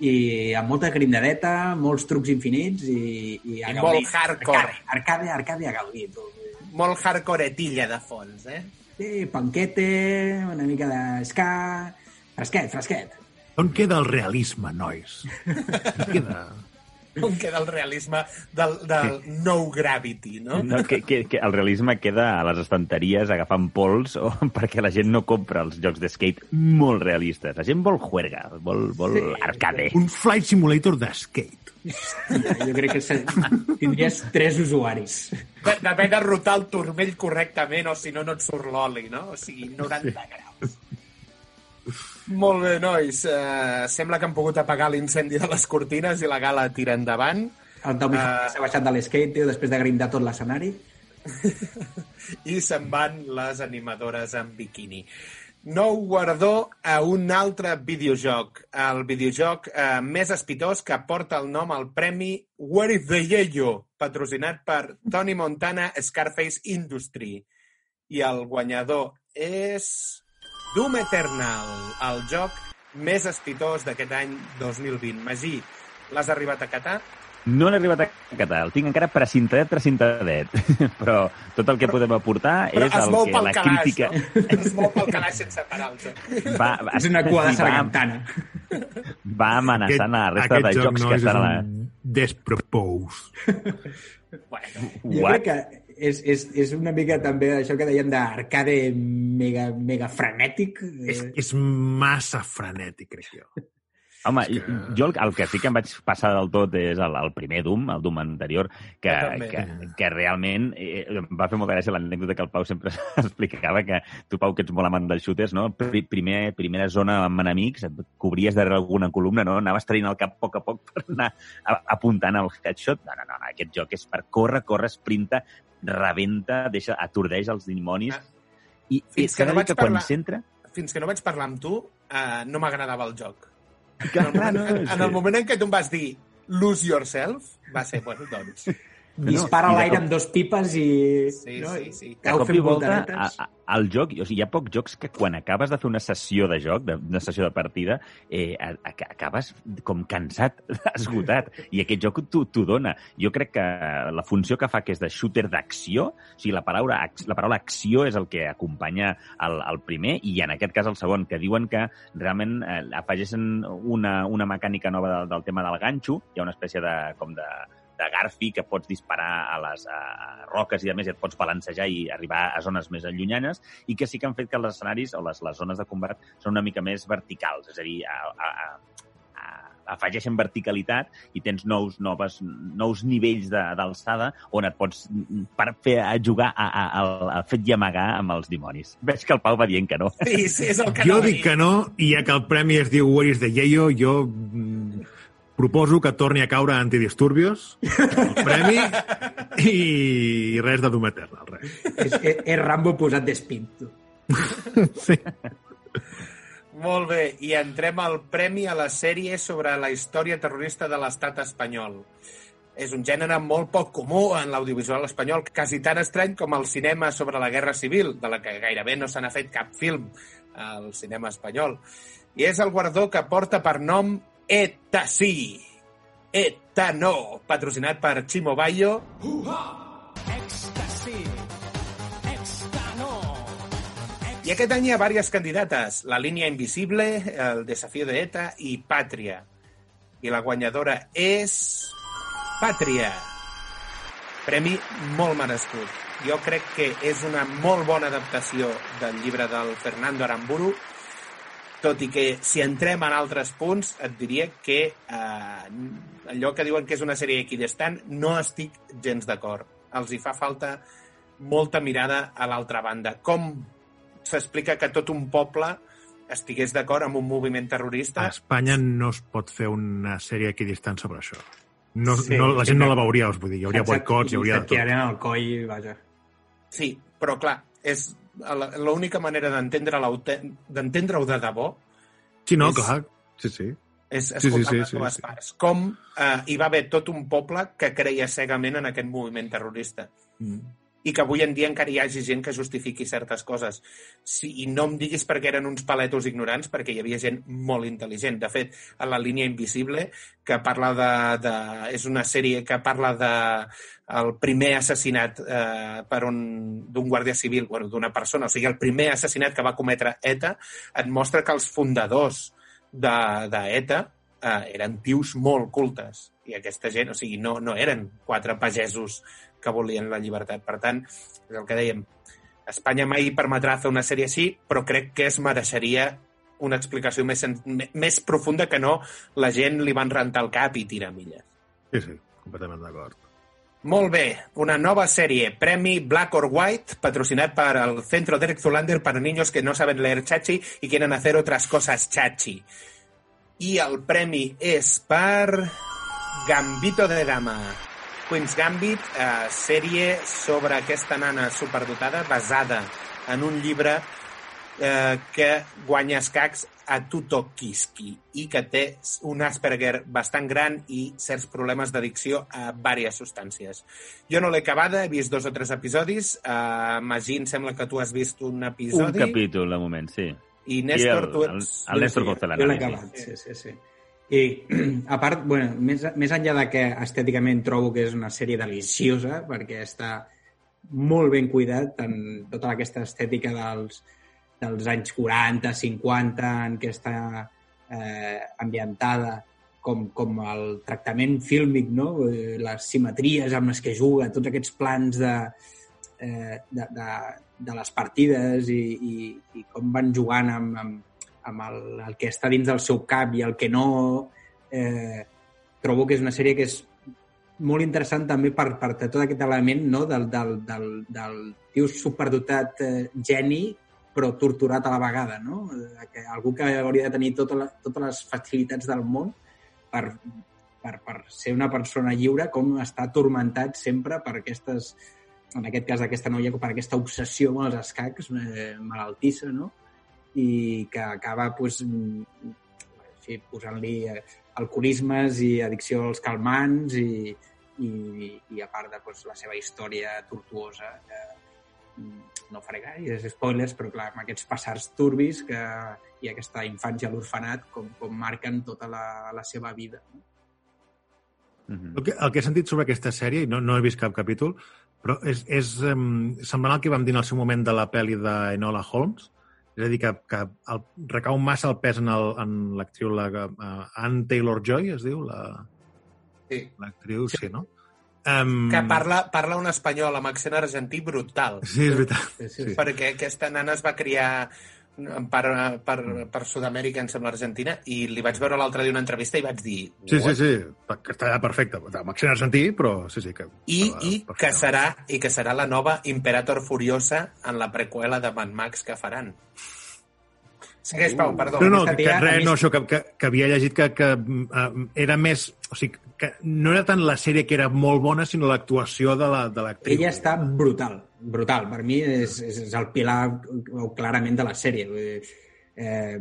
i amb molta grindadeta, molts trucs infinits i, i a
I
gaudir.
molt hardcore.
Arcade, arcade, arcade a gaudir. Tu.
Molt hardcoretilla de fons, eh?
Sí, panquete, una mica de ska... Fresquet, fresquet.
On queda el realisme, nois? On queda...
On queda el realisme del, del no gravity, no?
No, que, que, que el realisme queda a les estanteries agafant pols o, perquè la gent no compra els jocs de skate molt realistes. La gent vol juerga, vol, vol
Sí.
arcade.
Un flight simulator de skate.
Jo crec que se... tindries tres usuaris.
De- D'haver de rotar el turmell correctament o si no, no et surt l'oli, no? O sigui, 90 graus. Molt bé, nois. Uh, sembla que han pogut apagar l'incendi de les cortines i la gala tira endavant.
El Tommy uh... s'ha baixat de tio, després de grindar tot l'escenari.
i se'n van les animadores en biquini. Nou guardó a un altre videojoc, el videojoc eh, més espitós que porta el nom al premi Where is the Yayo, patrocinat per Tony Montana Scarface Industry. I el guanyador és Doom Eternal, el joc més espitós d'aquest any 2020. Magí, l'has arribat a catar?
No l'he arribat a catar, el tinc encara precintadet, precintadet. Però tot el que podem aportar
Però
és
es
el que la
calaix,
crítica...
no? Es mou pel calaix sense parar joc.
Va,
És una cua de
va,
sargantana.
va amenaçant a la resta de
aquest
jocs
joc,
que estan a la...
és un despropose.
Bueno,
Jo
What?
crec que és, és, és una mica també això que deien d'arcade mega, mega frenètic.
És, és massa frenètic, crec jo.
Home, jo el, el que sí que em vaig passar del tot és el, el primer Doom, el Doom anterior, que,
també.
que, que realment eh, em va fer molta gràcia l'anècdota que el Pau sempre explicava, que tu, Pau, que ets molt amant dels shooters, no? Pri- Primer, primera zona amb enemics, et cobries darrere alguna columna, no? Anaves traient el cap a poc a poc per anar apuntant al headshot. No, no, no, aquest joc és per córrer, córrer, sprinta, rebenta, deixa, atordeix els dimonis.
Ah,
I, i
fins que no vaig
que quan
parlar-
s'entra...
fins que no vaig parlar amb tu, uh, no m'agradava el joc.
Clar,
En el, moment,
no,
en, en
sí.
el moment en què tu em vas dir lose yourself, va ser, bueno, doncs...
Dispara
i
a
de
l'aire
cop-
amb dos pipes i...
Sí,
no?
sí, sí.
Cau fent
volta, a, a, al joc, o sigui, hi ha pocs jocs que quan acabes de fer una sessió de joc, de, una sessió de partida, eh, a, a, acabes com cansat, esgotat, i aquest joc t'ho dona. Jo crec que la funció que fa, que és de shooter d'acció, o sigui, la paraula, la paraula acció és el que acompanya el, el primer, i en aquest cas el segon, que diuen que realment eh, afegeixen una, una mecànica nova del, del tema del ganxo, hi ha una espècie de, com de, de Garfi que pots disparar a les a, a roques i a més et pots balancejar i arribar a zones més llunyanes i que sí que han fet que els escenaris o les, les zones de combat són una mica més verticals, és a dir, a, a, a, a, afegeixen verticalitat i tens nous, noves, nous nivells d'alçada on et pots mm, per fer a jugar a, a, a, a fet i amagar amb els dimonis. Veig que el Pau va dient que no.
Sí, sí, és el que
Jo
a
dic que no, i ja que el premi es diu Where is the Yayo, jo mm, proposo que torni a caure a Antidisturbios, el premi, i res de Doom Eternal, res.
És, és, és Rambo posat d'espint. tu.
Sí.
Molt bé, i entrem al premi a la sèrie sobre la història terrorista de l'estat espanyol. És un gènere molt poc comú en l'audiovisual espanyol, quasi tan estrany com el cinema sobre la Guerra Civil, de la que gairebé no se n'ha fet cap film al cinema espanyol. I és el guardó que porta per nom ETA sí, ETA no, patrocinat per Chimo Bayo,
Ecstasy. Extano.
I aquest any hi ha diverses candidates. La línia invisible, el desafío de ETA i Pàtria. I la guanyadora és... Pàtria. Premi molt merescut. Jo crec que és una molt bona adaptació del llibre del Fernando Aramburu, tot i que si entrem en altres punts et diria que eh, allò que diuen que és una sèrie equidistant no estic gens d'acord. Els hi fa falta molta mirada a l'altra banda. Com s'explica que tot un poble estigués d'acord amb un moviment terrorista.
A Espanya no es pot fer una sèrie equidistant sobre això. No,
Sí,
no, la gent no la veuria, us vull dir. Hi hauria boicots, hi hauria de tot.
El coll, vaja.
Sí, però clar, és l'única manera d'entendre d'entendre-ho de debò
Sí, no,
és-
clar. Sí, sí.
és
sí,
escoltar
sí,
les
sí,
dues
sí.
parts. Com eh, hi va haver tot un poble que creia cegament en aquest moviment terrorista
Mm.
I que avui en dia encara hi hagi gent que justifiqui certes coses. Sí, I no em diguis perquè eren uns paletos ignorants, perquè hi havia gent molt intel·ligent. De fet, a la línia invisible, que parla de... de és una sèrie que parla de el primer assassinat eh, per un d'un guàrdia civil, bueno, d'una persona, o sigui, el primer assassinat que va cometre ETA, et mostra que els fundadors d'ETA de, d'ETA, eh, eren tios molt cultes. I aquesta gent, o sigui, no, no eren quatre pagesos que volien la llibertat. Per tant, és el que dèiem, Espanya mai permetrà fer una sèrie així, però crec que es mereixeria una explicació més, més profunda que no la gent li van rentar el cap i tira milles.
Sí, sí, completament d'acord.
Molt bé, una nova sèrie, Premi Black or White, patrocinat per el Centro Derek Zulander para niños que no saben leer chachi y quieren hacer otras cosas chachi. I el premi és per Gambito de Dama. Queen's Gambit, eh, sèrie sobre aquesta nana superdotada basada en un llibre eh, que guanya escacs a Tuto Kiski i que té un Asperger bastant gran i certs problemes d'addicció a diverses substàncies. Jo no l'he acabada, he vist dos o tres episodis. Uh, Magí, em sembla que tu has vist un
Un
episodi.
capítol, de moment, sí.
I
I
Néstor,
el,
tu
el,
ets...
el Néstor
Sí, Jo l'he
l'anàlisi.
acabat, sí, sí, sí. I, a part, bueno, més, més enllà de que estèticament trobo que és una sèrie deliciosa, perquè està molt ben cuidat en tota aquesta estètica dels, dels anys 40, 50, en què està eh, ambientada com, com el tractament fílmic, no? Eh, les simetries amb les que juga, tots aquests plans de, eh, de, de, de les partides i, i, i com van jugant amb, amb, amb el, el que està dins del seu cap i el que no, eh, trobo que és una sèrie que és molt interessant també per, per tot aquest element no? del, del, del, del tio superdotat eh, geni però torturat a la vegada, no? Eh, Que algú que hauria de tenir tota la, totes les facilitats del món per, per, per ser una persona lliure, com està atormentat sempre per aquestes, en aquest cas aquesta noia, per aquesta obsessió amb els escacs eh, malaltissa, no? I que acaba pues, mm, sí, posant-li eh, alcoholismes i addicció als calmants i, i, i a part de pues, la seva història tortuosa que mm, no faré gaires spoilers, però clar, amb aquests passars turbis que, i aquesta infància a l'orfenat com, com marquen tota la, la seva vida. No?
Mhm.
El que, el que he sentit sobre aquesta sèrie, i no, no he vist cap capítol, però és, és um, semblant al que vam dir en el seu moment de la pel·li d'Enola Holmes, és a dir, que, que el, recau massa el pes en el- en l'actriu, la, uh, Anne Taylor-Joy, es diu, la-
Sí.
l'actriu, sí. sí, no? Um,
Que parla, parla un espanyol amb accent argentí brutal.
Sí, és veritat.
Sí, sí,
Sí.
perquè aquesta nana es va criar per, per, per Sud-amèrica, em sembla, Argentina, i li vaig veure l'altre dia una entrevista i vaig dir...
Sí, sí, sí, que està allà perfecte. Amb accent argentí, però sí, sí. Que
I, i, que
perfecte.
serà, I que serà la nova Imperator Furiosa en la preqüela de Mad Max que faran. Segueix, Pau, perdó.
No, no, que, que, res,
mi-
no, això, que, que, que havia llegit que, que uh, era més... O sigui, que no era tant la sèrie que era molt bona, sinó l'actuació de la- de l'actriu.
Ella està brutal, brutal. Per mi és, és, és el pilar clarament de la sèrie. Eh,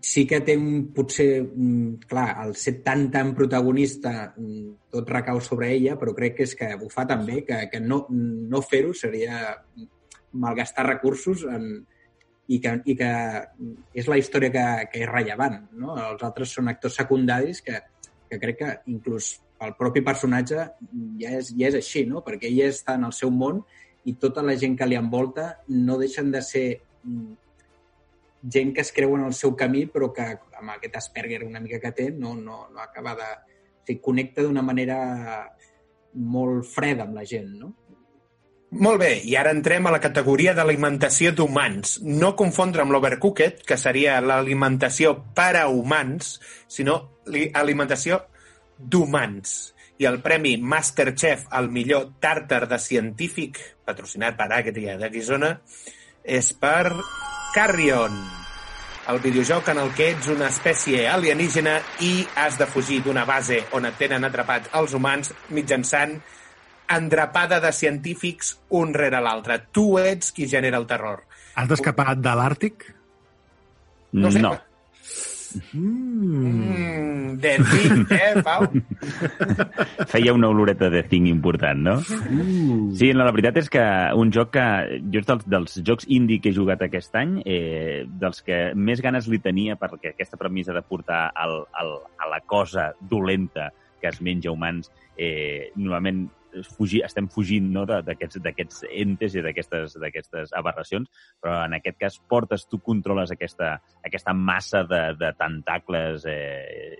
sí que té un, potser, mm, clar, el ser tan, tan protagonista, mm, tot recau sobre ella, però crec que és que ho fa també, que, que no, no fer-ho seria malgastar recursos en, i, que, i que és la història que, que és rellevant. No? Els altres són actors secundaris que, que crec que inclús el propi personatge ja és, ja és així, no? perquè ella està en el seu món i tota la gent que li envolta no deixen de ser mm, gent que es creu en el seu camí però que amb aquest Asperger una mica que té no, no, no acaba de... O sigui, connecta d'una manera molt freda amb la gent, no?
Molt bé, i ara entrem a la categoria d'alimentació d'humans. No confondre amb l'overcooked, que seria l'alimentació per a humans, sinó li- alimentació d'humans. I el premi Masterchef al millor tàrtar de científic, patrocinat per Agria de Guisona, és per Carrion. el videojoc en el que ets una espècie alienígena i has de fugir d'una base on et tenen atrapats els humans mitjançant endrapada de científics un rere l'altre. Tu ets qui genera el terror.
Has d'escapar de l'Àrtic?
No sé,
no.
Mm.
Mm, de Thing, eh, Pau?
Feia una oloreta de thing important, no?
Uh.
Sí, no, la veritat és que un joc que... Jo és dels, dels jocs indie que he jugat aquest any, eh, dels que més ganes li tenia perquè aquesta premissa de portar el, el, a la cosa dolenta que es menja humans, eh, normalment fugir, estem fugint no, d'aquests entes i d'aquestes aberracions, però en aquest cas portes, tu controles aquesta, aquesta massa de, de tentacles eh,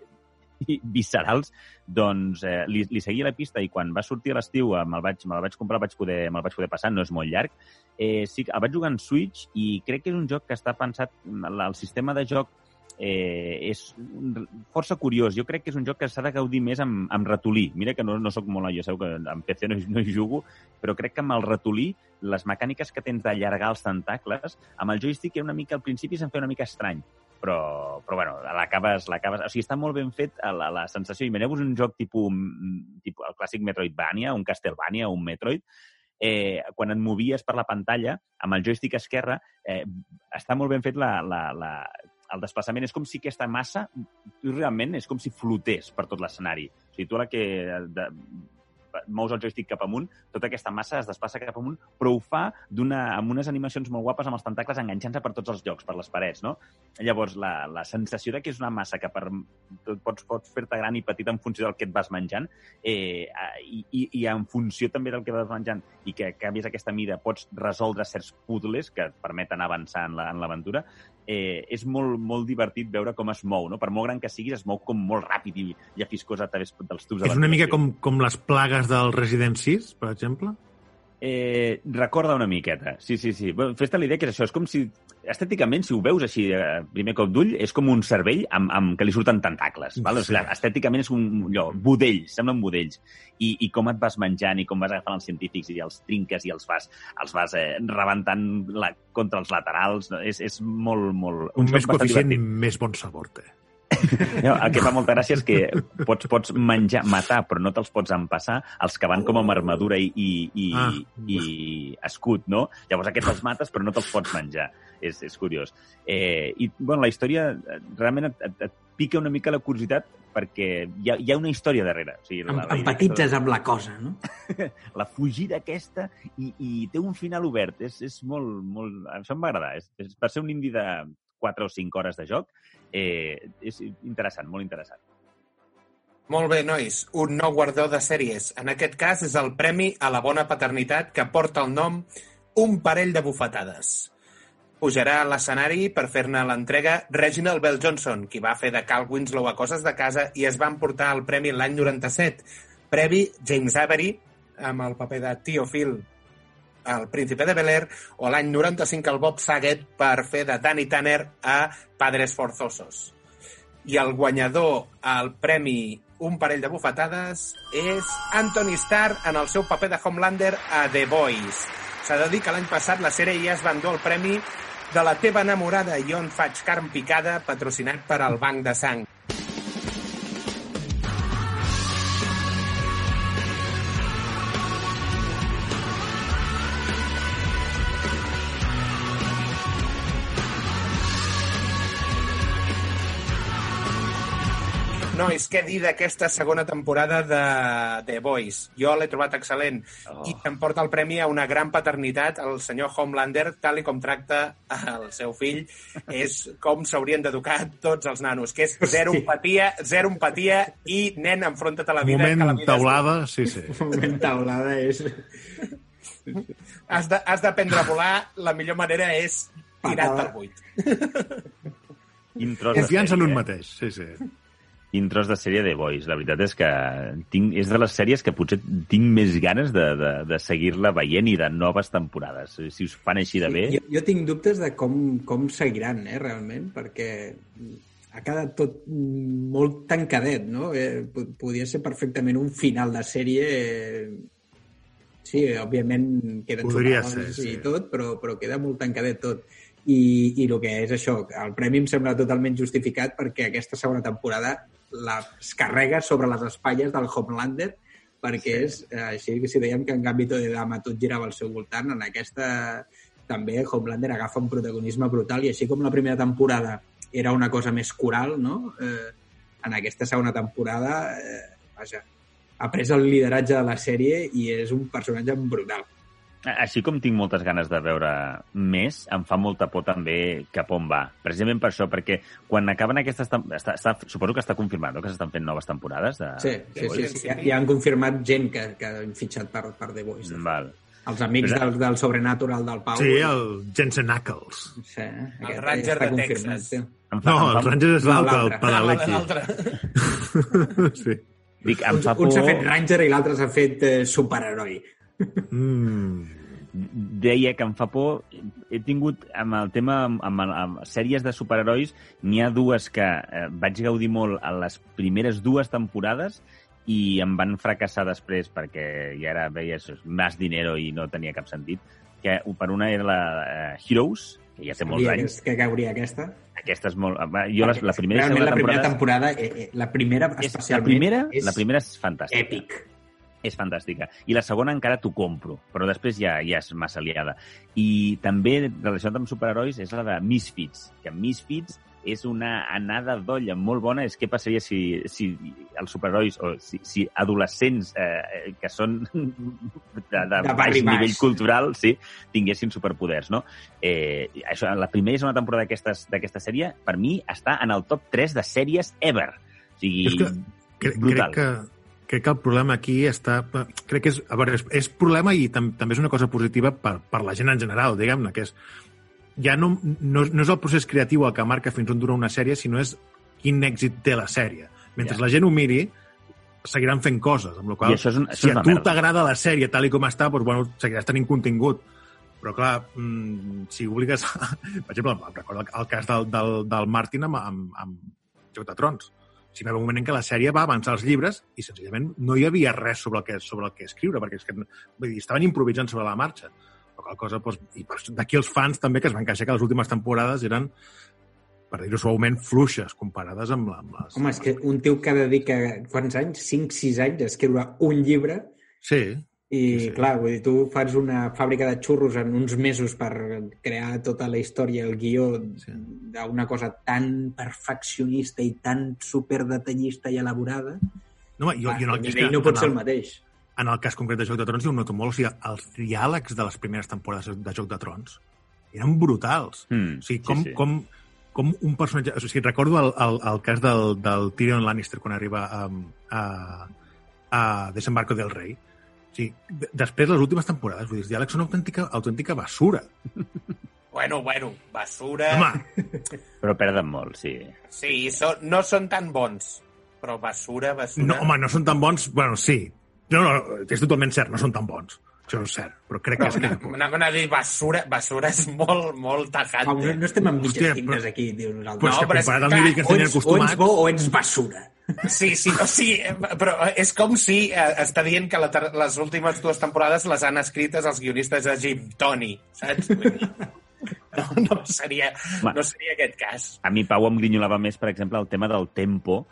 viscerals, doncs eh, li, li seguia la pista i quan va sortir a l'estiu eh, me'l vaig, me vaig comprar, vaig poder, me'l vaig poder passar, no és molt llarg. Eh, sí, el vaig jugar en Switch i crec que és un joc que està pensat, el sistema de joc eh, és força curiós. Jo crec que és un joc que s'ha de gaudir més amb, amb ratolí. Mira que no, no sóc molt... Jo sabeu que en PC no, no hi jugo, però crec que amb el ratolí, les mecàniques que tens d'allargar els tentacles, amb el joystick una mica, al principi se'm feia una mica estrany, però, però bueno, l'acabes... O sigui, està molt ben fet la, la sensació. Imagineu-vos un joc tipus, mm, tipus el clàssic Metroidvania, un Castlevania, un Metroid, eh, quan et movies per la pantalla, amb el joystick esquerre, eh, està molt ben fet la, la, la, el desplaçament. És com si aquesta massa, realment, és com si flotés per tot l'escenari. O sigui, tu la que de, mous el joystick cap amunt, tota aquesta massa es desplaça cap amunt, però ho fa d'una amb unes animacions molt guapes amb els tentacles enganxant-se per tots els llocs, per les parets, no? Llavors, la, la sensació de que és una massa que per, pots, pots fer-te gran i petita en funció del que et vas menjant eh, i, i, i en funció també del que vas menjant i que canvies aquesta mida, pots resoldre certs puzzles que et permeten avançar en la- en l'aventura, eh, és molt, molt divertit veure com es mou, no? Per molt gran que siguis, es mou com molt ràpid i llafiscós a través dels tubs
És una mica com, com les plagues del Resident 6, per exemple?
Eh, recorda una miqueta, sí, sí, sí. Bueno, Fes-te la idea que és això, és com si, estèticament, si ho veus així, eh, primer cop d'ull, és com un cervell amb, amb que li surten tentacles. Val? O sigui, estèticament és un allò, budells, semblen budells. I, I com et vas menjant i com vas agafant els científics i els trinques i els vas, els vas eh, rebentant la, contra els laterals. No? És, és molt, molt...
Un més coeficient, més bon sabor té.
No, el que fa molta gràcia és que pots, pots menjar, matar, però no te'ls pots empassar els que van com amb armadura i, i, i,
Ah.
i escut, no? Llavors aquests els mates, però no te'ls pots menjar. És, és curiós. Eh, I, bueno, la història eh, realment et, et, et pica una mica la curiositat perquè hi ha, hi ha una història darrere. O sigui, la, la,
empatitzes amb la cosa, no?
la fugida aquesta i, i té un final obert. És, és molt, molt... Això em va agradar. És, és, per ser un indie de 4 o 5 hores de joc, eh, és interessant, molt interessant.
Molt bé, nois. Un nou guardó de sèries. En aquest cas és el Premi a la Bona Paternitat que porta el nom Un parell de bufetades. Pujarà a l'escenari per fer-ne l'entrega Reginald Bell Johnson, qui va fer de Cal Winslow a Coses de Casa i es va emportar el premi l'any 97. Previ James Avery, amb el paper de Tio Phil el Príncipe de Bel-Air, o l'any 95 el Bob Saget per fer de Danny Tanner a Padres Forzosos. I el guanyador al premi Un parell de bufetades és Anthony Starr en el seu paper de Homelander a The Boys. S'ha de dir que l'any passat la sèrie ja es va endur el premi de la teva enamorada i on faig carn picada patrocinat per al Banc de Sang. Nois, què dir d'aquesta segona temporada de The Boys? Jo l'he trobat excel·lent
Oh.
i em porta el premi a una gran paternitat el senyor Homelander, tal i com tracta el seu fill. És com s'haurien d'educar tots els nanos, que és zero empatia, zero empatia i nen, enfronta't a la vida. que la
Moment
vida és
taulada, sí, sí.
Moment taulada és...
Has d'aprendre a volar, la millor manera és tirar
Patada.
pel buit.
Confiança en un mateix, sí, sí.
Quin tros de sèrie de Boys. La veritat és que tinc, és de les sèries que potser tinc més ganes de, de, de seguir-la veient i de noves temporades. Si us fan així de bé...
Jo, jo tinc dubtes de com, com seguiran, eh, realment, perquè ha quedat tot molt tancadet, no? Eh, po- podria ser perfectament un final de sèrie... Eh, sí, òbviament queden
Podria ser, sí.
i tot, però, però queda molt tancadet tot. i, i el que és això, el premi em sembla totalment justificat perquè aquesta segona temporada la es carrega sobre les espatlles del Homelander perquè sí. és eh, així que si dèiem que en Gambito de Dama tot girava al seu voltant, en aquesta també Homelander agafa un protagonisme brutal i així com la primera temporada era una cosa més coral, no? Eh, en aquesta segona temporada, eh, vaja, ha pres el lideratge de la sèrie i és un personatge brutal.
Així com tinc moltes ganes de veure més, em fa molta por també cap on va. Precisament per això, perquè quan acaben aquestes... Està, està, suposo que està confirmat, no?, que s'estan fent noves temporades de...
Sí, sí, sí, sí. Ja, ja han confirmat gent que, que han fitxat per, per The Voice.
Val.
Els amics
Però-
del, del Sobrenatural del Pau.
Sí, el Jensen Ackles.
Sí, aquest
Ranger de Texas.
sí.
Em fa,
No,
em
el
fa,
Rangers és l'altre, el.
L'altre.
sí.
dic, em
Un,
fa
un s'ha
por...
fet Ranger i l'altre s'ha fet eh, superheroi.
Mm.
deia que em fa por... He tingut, amb el tema, amb, amb, amb sèries de superherois, n'hi ha dues que eh, vaig gaudir molt a les primeres dues temporades i em van fracassar després perquè ja era, veies, més dinero i no tenia cap sentit. Que per una era la eh, Heroes, que ja té molts
Sabia
anys.
que, cauria aquesta.
Aquesta és molt... va, Jo la, la primera
Realment, la primera
temporada...
temporada, eh, eh, la primera
és, la,
especialment,
primera,
és
la primera és fantàstica.
èpic.
És fantàstica. I la segona encara t'ho compro, però després ja, ja és massa liada. I també, relacionat amb superherois, és la de Misfits, que Misfits és una anada d'olla molt bona. És què passaria si, si els superherois, o si, si adolescents eh, que són de, de, de baix nivell cultural sí, tinguessin superpoders, no? Eh, això, la primera i segona temporada d'aquesta sèrie, per mi, està en el top 3 de sèries ever. O sigui,
És que Cre
Brutal.
crec que, crec que el problema aquí està... Crec que és, a veure, és, és problema i tam també és una cosa positiva per, per la gent en general, diguem-ne, que és ja no, no, no és el procés creatiu el que marca fins on dura una sèrie, sinó és quin èxit té la sèrie. Mentre
Ja.
la gent ho miri, seguiran fent coses, amb la qual
I això és un- això
si
és
a tu t'agrada la sèrie tal i com està, doncs, bueno, seguiràs tenint contingut. Però, clar, mm, si obligues... Per exemple, em recordo el cas del, del, del Martin amb, amb, amb Joc de Trons. Si va haver un moment en què la sèrie va avançar els llibres i senzillament no hi havia res sobre el que, sobre el que escriure, perquè és que, vull dir, estaven improvisant sobre la marxa. La qual cosa, doncs, i això- d'aquí els fans també que es van queixar que les últimes temporades eren, per dir-ho suaument, fluixes comparades amb, amb les...
Home, és que un tio que dedica, quants anys? 5-6 anys a escriure un llibre
Sí,
i,
Sí,
sí, clar, vull dir, tu fas una fàbrica de xurros en uns mesos per crear tota la història, el guió
Sí.
d'una cosa tan perfeccionista i tan superdetallista i elaborada,
no, home, jo,
ah,
jo en el, que
no pot
en
ser
el-
el mateix.
en el cas concret de Joc de Trons jo ho noto molt, o sigui, els diàlegs de les primeres temporades de Joc de Trons eren brutals.
Mm,
O sigui, com,
sí, sí.
com, com un personatge... O sigui, recordo el, el, el cas del, del Tyrion Lannister quan arriba a, a, a Desembarco del Rei. Sigui, d- després, les últimes temporades, vull dir, els diàlegs són autèntica, autèntica basura.
Bueno, bueno, basura...
Home,
Però perden molt, sí.
Sí, so, no són tan bons, però basura, basura...
no, home, no són tan bons... Bueno, sí. No, no, és totalment cert, no són tan bons. Això és cert, però crec que és que...
Anaven a dir basura, basura és molt, molt
Pau, no, no estem amb mitges
Hòstia,
tintes
però-
aquí, diu
Pues
nosaltres.
no,
No,
que
però és
comparat al
que-
nivell que ens
o, ets, o ets bo o ets basura.
Sí, sí, o sigui, però és com si eh, està dient que la, les últimes dues temporades les han escrites els guionistes de Jim Tony, saps? No, no, seria, no seria aquest cas.
A mi Pau em grinyolava més, per exemple, el tema del tempo,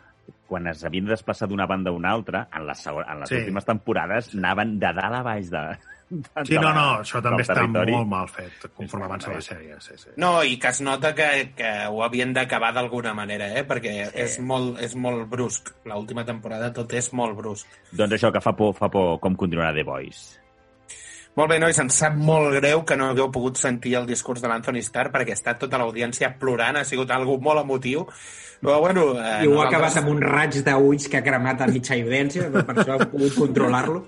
quan es havien de desplaçar d'una banda a una altra, en les, segon, en les
Sí.
últimes temporades anaven de dalt a baix de, de,
Sí,
de
no, no, això també està
territori.
molt mal fet, conforme avança la sèrie. Sí, sí.
No, i que es nota que, que ho havien d'acabar d'alguna manera, eh? perquè sí. és, molt, és molt brusc. L'última temporada tot és molt brusc.
Doncs això, que fa por, fa por com continuarà The Voice.
Molt bé, nois, em sap molt greu que no hagueu pogut sentir el discurs de l'Anthony Starr perquè ha estat tota l'audiència plorant, ha sigut algo molt emotiu. Però, bueno... Eh,
I ho ha acabat amb un raig d'ulls que ha cremat a mitja evidència, per això ha pogut controlar-lo.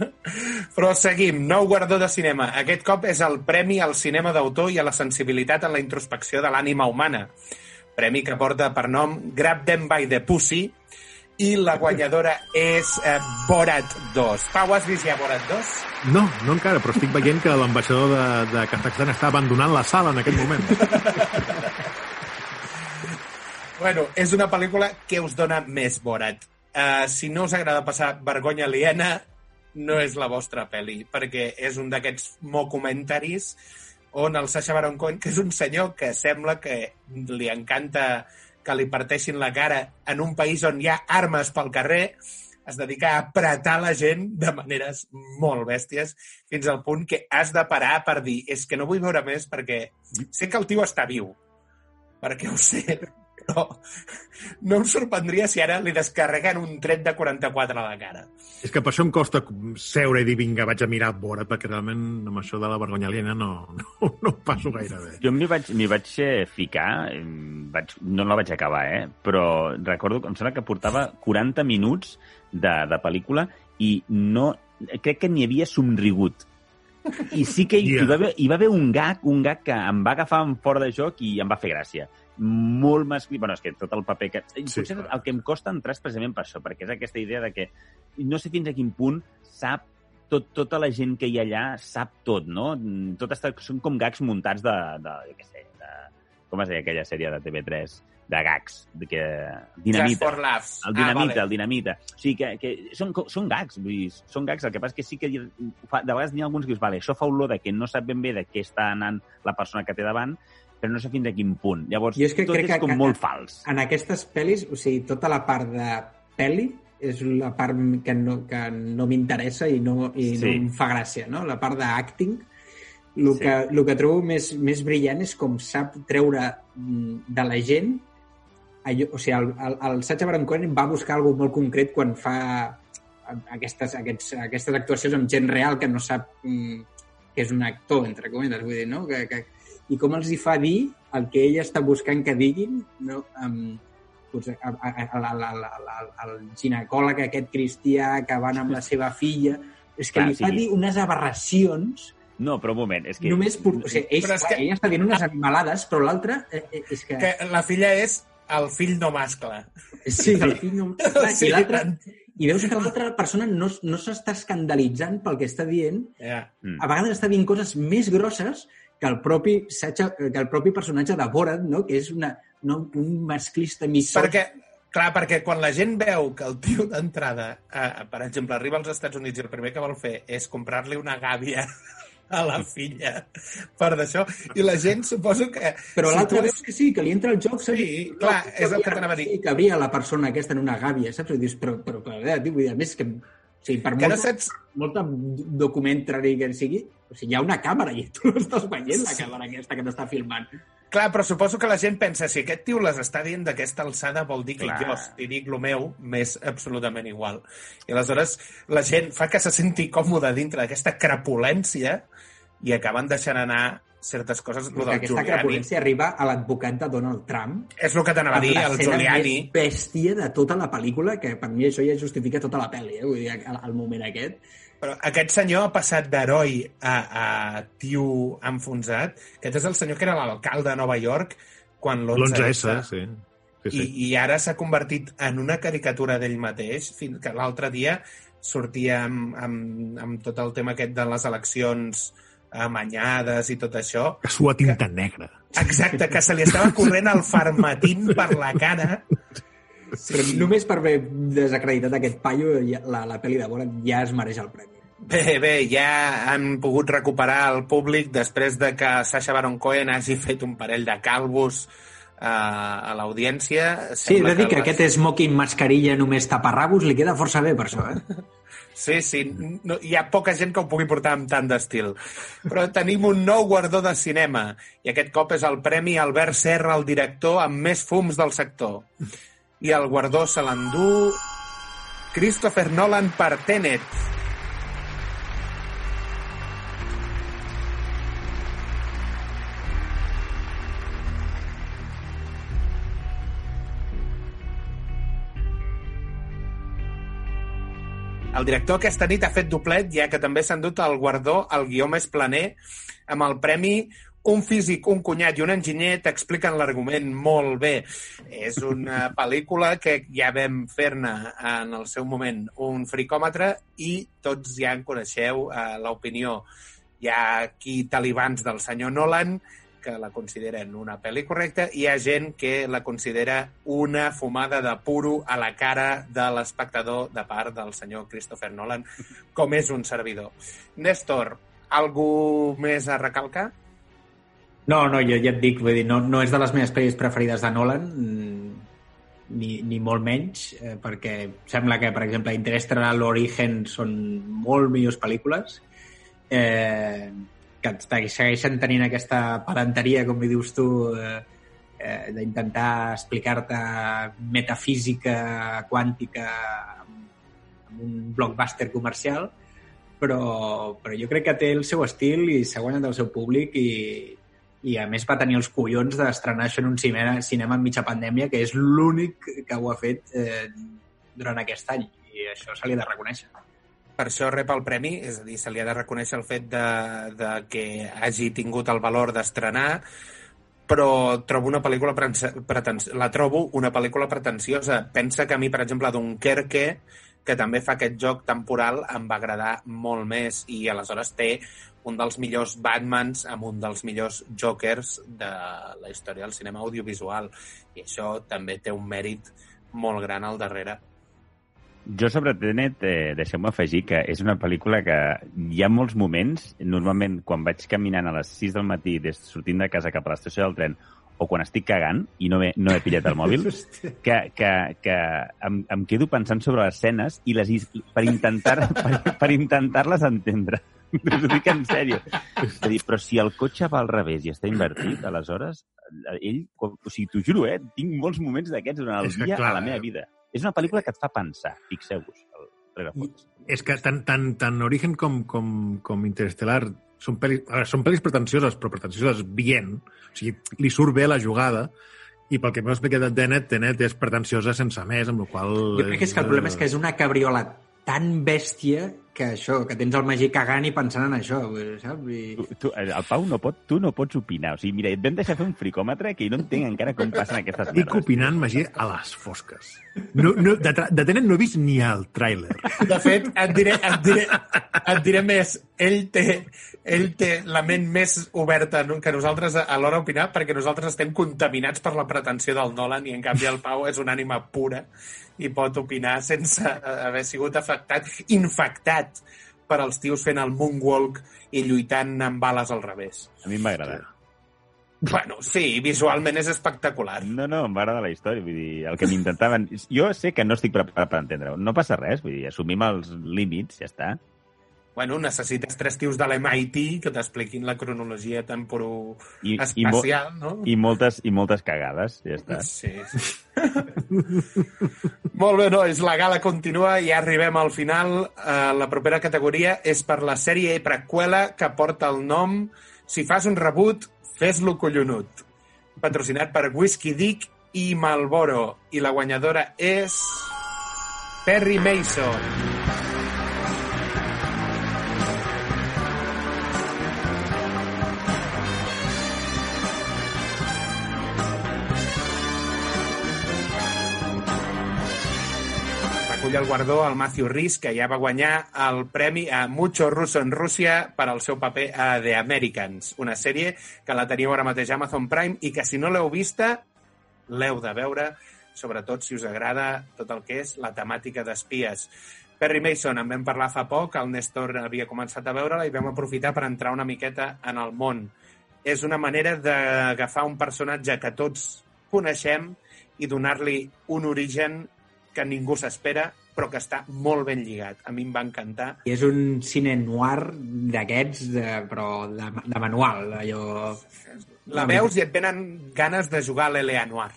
Però seguim, nou guardó de cinema. Aquest cop és el Premi al cinema d'autor i a la sensibilitat en la introspecció de l'ànima humana. Premi que porta per nom Grab Them by the Pussy i la guanyadora és eh, Borat 2. Pau, has vist ja Borat 2?
No, no encara, però estic veient que l'ambaixador de, de Kazakhstan està abandonant la sala en aquest moment.
Bueno, és una pel·lícula que us dona més Borat. Uh, si no us agrada passar vergonya aliena, no és la vostra pel·li, perquè és un d'aquests mockumentaris on el Sacha Baron Cohen, que és un senyor que sembla que li encanta que li parteixin la cara en un país on hi ha armes pel carrer, es dedica a apretar la gent de maneres molt bèsties, fins al punt que has de parar per dir és que no vull veure més perquè sé que el tio està viu, perquè ho sé, però no em sorprendria si ara li descarreguen un tret de 44 a la cara.
És que per això em costa seure i dir, vinga, vaig a mirar a vora, perquè realment amb això de la vergonya aliena no, no, no passo gaire bé.
Jo m'hi vaig, vaig eh, ficar, vaig, no la vaig acabar, eh? però recordo, em sembla que portava 40 minuts de, de pel·lícula i no, crec que n'hi havia somrigut. I sí que hi,
Yeah.
hi, va haver, hi va haver un gag, un gag que em va agafar en fora de joc i em va fer gràcia. Molt masclí... Bueno, és que tot el paper que... Sí, Potser
clar.
el que em costa entrar és precisament per això, perquè és aquesta idea de que no sé fins a quin punt sap tot, tota la gent que hi ha allà sap tot, no? Tot està, són com gags muntats de, de, jo què sé, de, com es deia aquella sèrie de TV3, de gags, de que...
Just
Dinamita.
for laughs.
El dinamita,
ah, vale.
el dinamita. O sigui, que, que són, són gags, vull dir, són gags. El que passa és que sí que fa, de vegades n'hi ha alguns que dius, vale, això fa olor de que no sap ben bé de què està anant la persona que té davant, però no sé fins a quin punt. Llavors,
Jo és que
tot
crec
és
que-
com
que-
molt fals.
En aquestes pel·lis, o sigui, tota la part de pel·li és la part que no, que no m'interessa i, no, i
Sí.
no em fa gràcia, no? La part d'acting, el,
Sí.
que, el que trobo més, més brillant és com sap treure mm, de la gent allò, o sigui, el, el, el Sacha Baron Cohen va buscar alguna molt concret quan fa aquestes, aquests, aquestes actuacions amb gent real que no sap mm, que és un actor, entre cometes, vull dir, no? Que, que, I com els hi fa dir el que ella està buscant que diguin, no? Um, doncs, a, a, a, a, a, a, a, el ginecòleg aquest cristià que van amb la seva filla... És que
Clar,
li fa
sí.
dir unes aberracions
No, però un moment, és que...
només... Por... O sigui, ell,
Però és que-
ella està dient unes animalades, però l'altre eh, eh, és que...
Que la filla és el fill no mascle.
Sí, el fill no... Clar,
Sí,
I l'altre... I veus que l'altra persona no, no s'està escandalitzant pel que està dient.
Ja.
Mm.
A vegades està dient coses més grosses que el propi, Sacha, que el propi personatge de Borat, no? que és una, no, un masclista misó.
Perquè, clar, perquè quan la gent veu que el tio d'entrada, eh, per exemple, arriba als Estats Units i el primer que vol fer és comprar-li una gàbia a la filla per d'això, i la gent suposo que...
Però
si
l'altre
tu
veus que sí, que li entra el joc.
Sí, clar, és el que t'anava a dir.
Sí, que habria la persona aquesta en una gàbia, saps? I dius, però, però, però, però vull dir, a més que... O sigui, per
Que no
molta,
saps...
molta documentary que sigui, o sigui, hi ha una càmera i tu no estàs veient la càmera aquesta que t'està filmant.
Clar, però suposo que la gent pensa, si aquest tio les està dient d'aquesta alçada, vol dir que
Clar.
jo, si dic lo meu, m'és absolutament igual. I aleshores la gent fa que se senti còmode dintre d'aquesta crapulència i acaben deixant anar certes coses. Lo del
aquesta
Giuliani.
crapulència arriba a l'advocat de Donald Trump,
És el que t'anava a dir, el Giuliani.
més bèstia de tota la pel·lícula, que per mi això ja justifica tota la pel·li, eh? Vull dir, al, al moment aquest.
Però aquest senyor ha passat d'heroi a, a tio enfonsat. Aquest és el senyor que era l'alcalde de Nova York quan
L'11S,
l'11S.
sí. sí,
I,
sí.
I ara s'ha convertit en una caricatura d'ell mateix, fins que l'altre dia sortia amb, amb, amb tot el tema aquest de les eleccions amanyades i tot això.
Que sua tinta negra.
Exacte, que se li estava corrent el farmatín per la cara.
Però només per haver desacreditat aquest paio, ja, la, la pel·li de Borat ja es mereix el premi.
Bé, bé, ja han pogut recuperar el públic després de que Sacha Baron Cohen hagi fet un parell de calvos eh, a l'audiència.
Sí, he de dir que
les-
aquest smoking mascarilla només taparrabos li queda força bé per això, eh?
Sí, sí, no, hi ha poca gent que ho pugui portar amb tant d'estil. Però tenim un nou guardó de cinema, i aquest cop és el Premi Albert Serra, el director amb més fums del sector. I el guardó se l'endú Christopher Nolan per Tenet. El director aquesta nit ha fet doblet, ja que també s'ha endut el guardó al guió més planer amb el premi un físic, un cunyat i un enginyer t'expliquen l'argument molt bé. És una pel·lícula que ja vam fer-ne en el seu moment un fricòmetre i tots ja en coneixeu eh, l'opinió. Hi ha aquí talibans del senyor Nolan que la consideren una pel·li correcta i hi ha gent que la considera una fumada de puro a la cara de l'espectador de part del senyor Christopher Nolan, com és un servidor. Néstor, algú més a recalcar?
No, no, jo ja et dic, vull dir, no, no és de les meves pel·lis preferides de Nolan, mm, ni, ni molt menys, eh, perquè sembla que, per exemple, Interestelar l'Origen són molt millors pel·lícules, eh, que segueixen tenint aquesta palanteria, com li dius tu, eh, eh, d'intentar explicar-te metafísica quàntica amb un blockbuster comercial, però, però jo crec que té el seu estil i s'ha guanyat el seu públic i, i a més va tenir els collons d'estrenar això en un cinema, cinema en mitja pandèmia, que és l'únic que ho ha fet eh, durant aquest any i això se li ha de reconèixer.
Per això rep el premi, és a dir, se li ha de reconèixer el fet de, de que hagi tingut el valor d'estrenar, però trobo una pel·lícula pretens... la trobo una pel·lícula pretensiosa. Pensa que a mi, per exemple, Dunkerque, que també fa aquest joc temporal, em va agradar molt més i aleshores té un dels millors Batmans amb un dels millors Jokers de la història del cinema audiovisual. I això també té un mèrit molt gran al darrere.
Jo sobre Tenet, eh, deixeu-me afegir que és una pel·lícula que hi ha molts moments, normalment quan vaig caminant a les 6 del matí des sortint de casa cap a l'estació del tren o quan estic cagant i no he, no he pillat el mòbil, que, que, que em, em quedo pensant sobre les escenes i les, per intentar per, per intentar-les entendre. Us ho dic en sèrio. És dir, però si el cotxe va al revés i està invertit, aleshores, ell, o sigui, t'ho juro, eh, tinc molts moments d'aquests durant el
És
dia
clar,
a la meva vida. És una pel·lícula que et fa pensar, fixeu-vos.
És que tant, tant, tant Origen com, com, com Interestelar són pel·lis, veure, són pel·lis pretensioses, però pretensioses bien. O sigui, li surt bé la jugada i pel que m'heu explicat de Tenet, Tenet és pretensiosa sense més, amb la qual...
Jo crec que és que el problema és que és una cabriola tan bèstia que això, que tens el Magí cagant i pensant en això, saps? I...
Tu, tu, el Pau no pot, tu no pots opinar. O sigui, mira, et vam deixar fer un fricòmetre que no entenc encara com passen aquestes
Estic
merdes.
opinant, Magí, a les fosques. No, no, de, de Tenet no he vist ni el tràiler.
De fet, et diré, et diré, et diré més. Ell té, ell té la ment més oberta no, que nosaltres a a l'hora d'opinar perquè nosaltres estem contaminats per la pretensió del Nolan i en canvi el Pau és una ànima pura i pot opinar sense eh, haver sigut afectat, infectat per als tios fent el moonwalk i lluitant amb bales al revés.
A mi em va agradar.
Bueno, sí, visualment és espectacular.
No, no, em va agradar la història. Vull dir, el que m'intentaven... Jo sé que no estic preparat per entendre-ho. No passa res, vull dir, assumim els límits, ja està.
Bueno, necessites tres tios de l'MIT que t'expliquin la cronologia
I-
temporoespacial,
i
no?
I moltes, I moltes cagades, ja està.
Sí, sí. Molt bé, nois, la gala continua i ja arribem al final. Uh, la propera categoria és per la sèrie preqüela que porta el nom Si fas un rebut, fes-lo collonut. Patrocinat per Whisky Dick i Malboro. I la guanyadora és... Perry Mason. El guardó al Matthew Rhys, que ja va guanyar el premi a Mucho Russo en Rússia per al seu paper a The Americans, una sèrie que la teniu ara mateix a Amazon Prime i que si no l'heu vista, l'heu de veure, sobretot si us agrada tot el que és la temàtica d'espies. Perry Mason, en vam parlar fa poc, el Néstor havia començat a veure-la i vam aprofitar per entrar una miqueta en el món. És una manera d'agafar un personatge que tots coneixem i donar-li un origen que ningú s'espera, però que està molt ben lligat. A mi em va encantar.
I és un cine noir d'aquests, de, però de, de manual, allò...
La veus i et venen ganes de jugar a l'Elea Noir.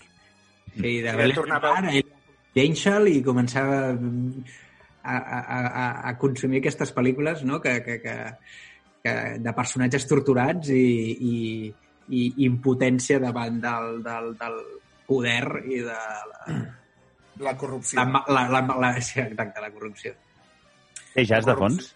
Sí, de Belén
tornar a
Noir, d'Angel i començar a, a, a, a consumir aquestes pel·lícules no? que, que, que, que de personatges torturats i, i, i impotència davant del, del, del poder i de la,
La corrupció.
la, la, la, la, sí, exacte, la corrupció.
Té jazz de fons?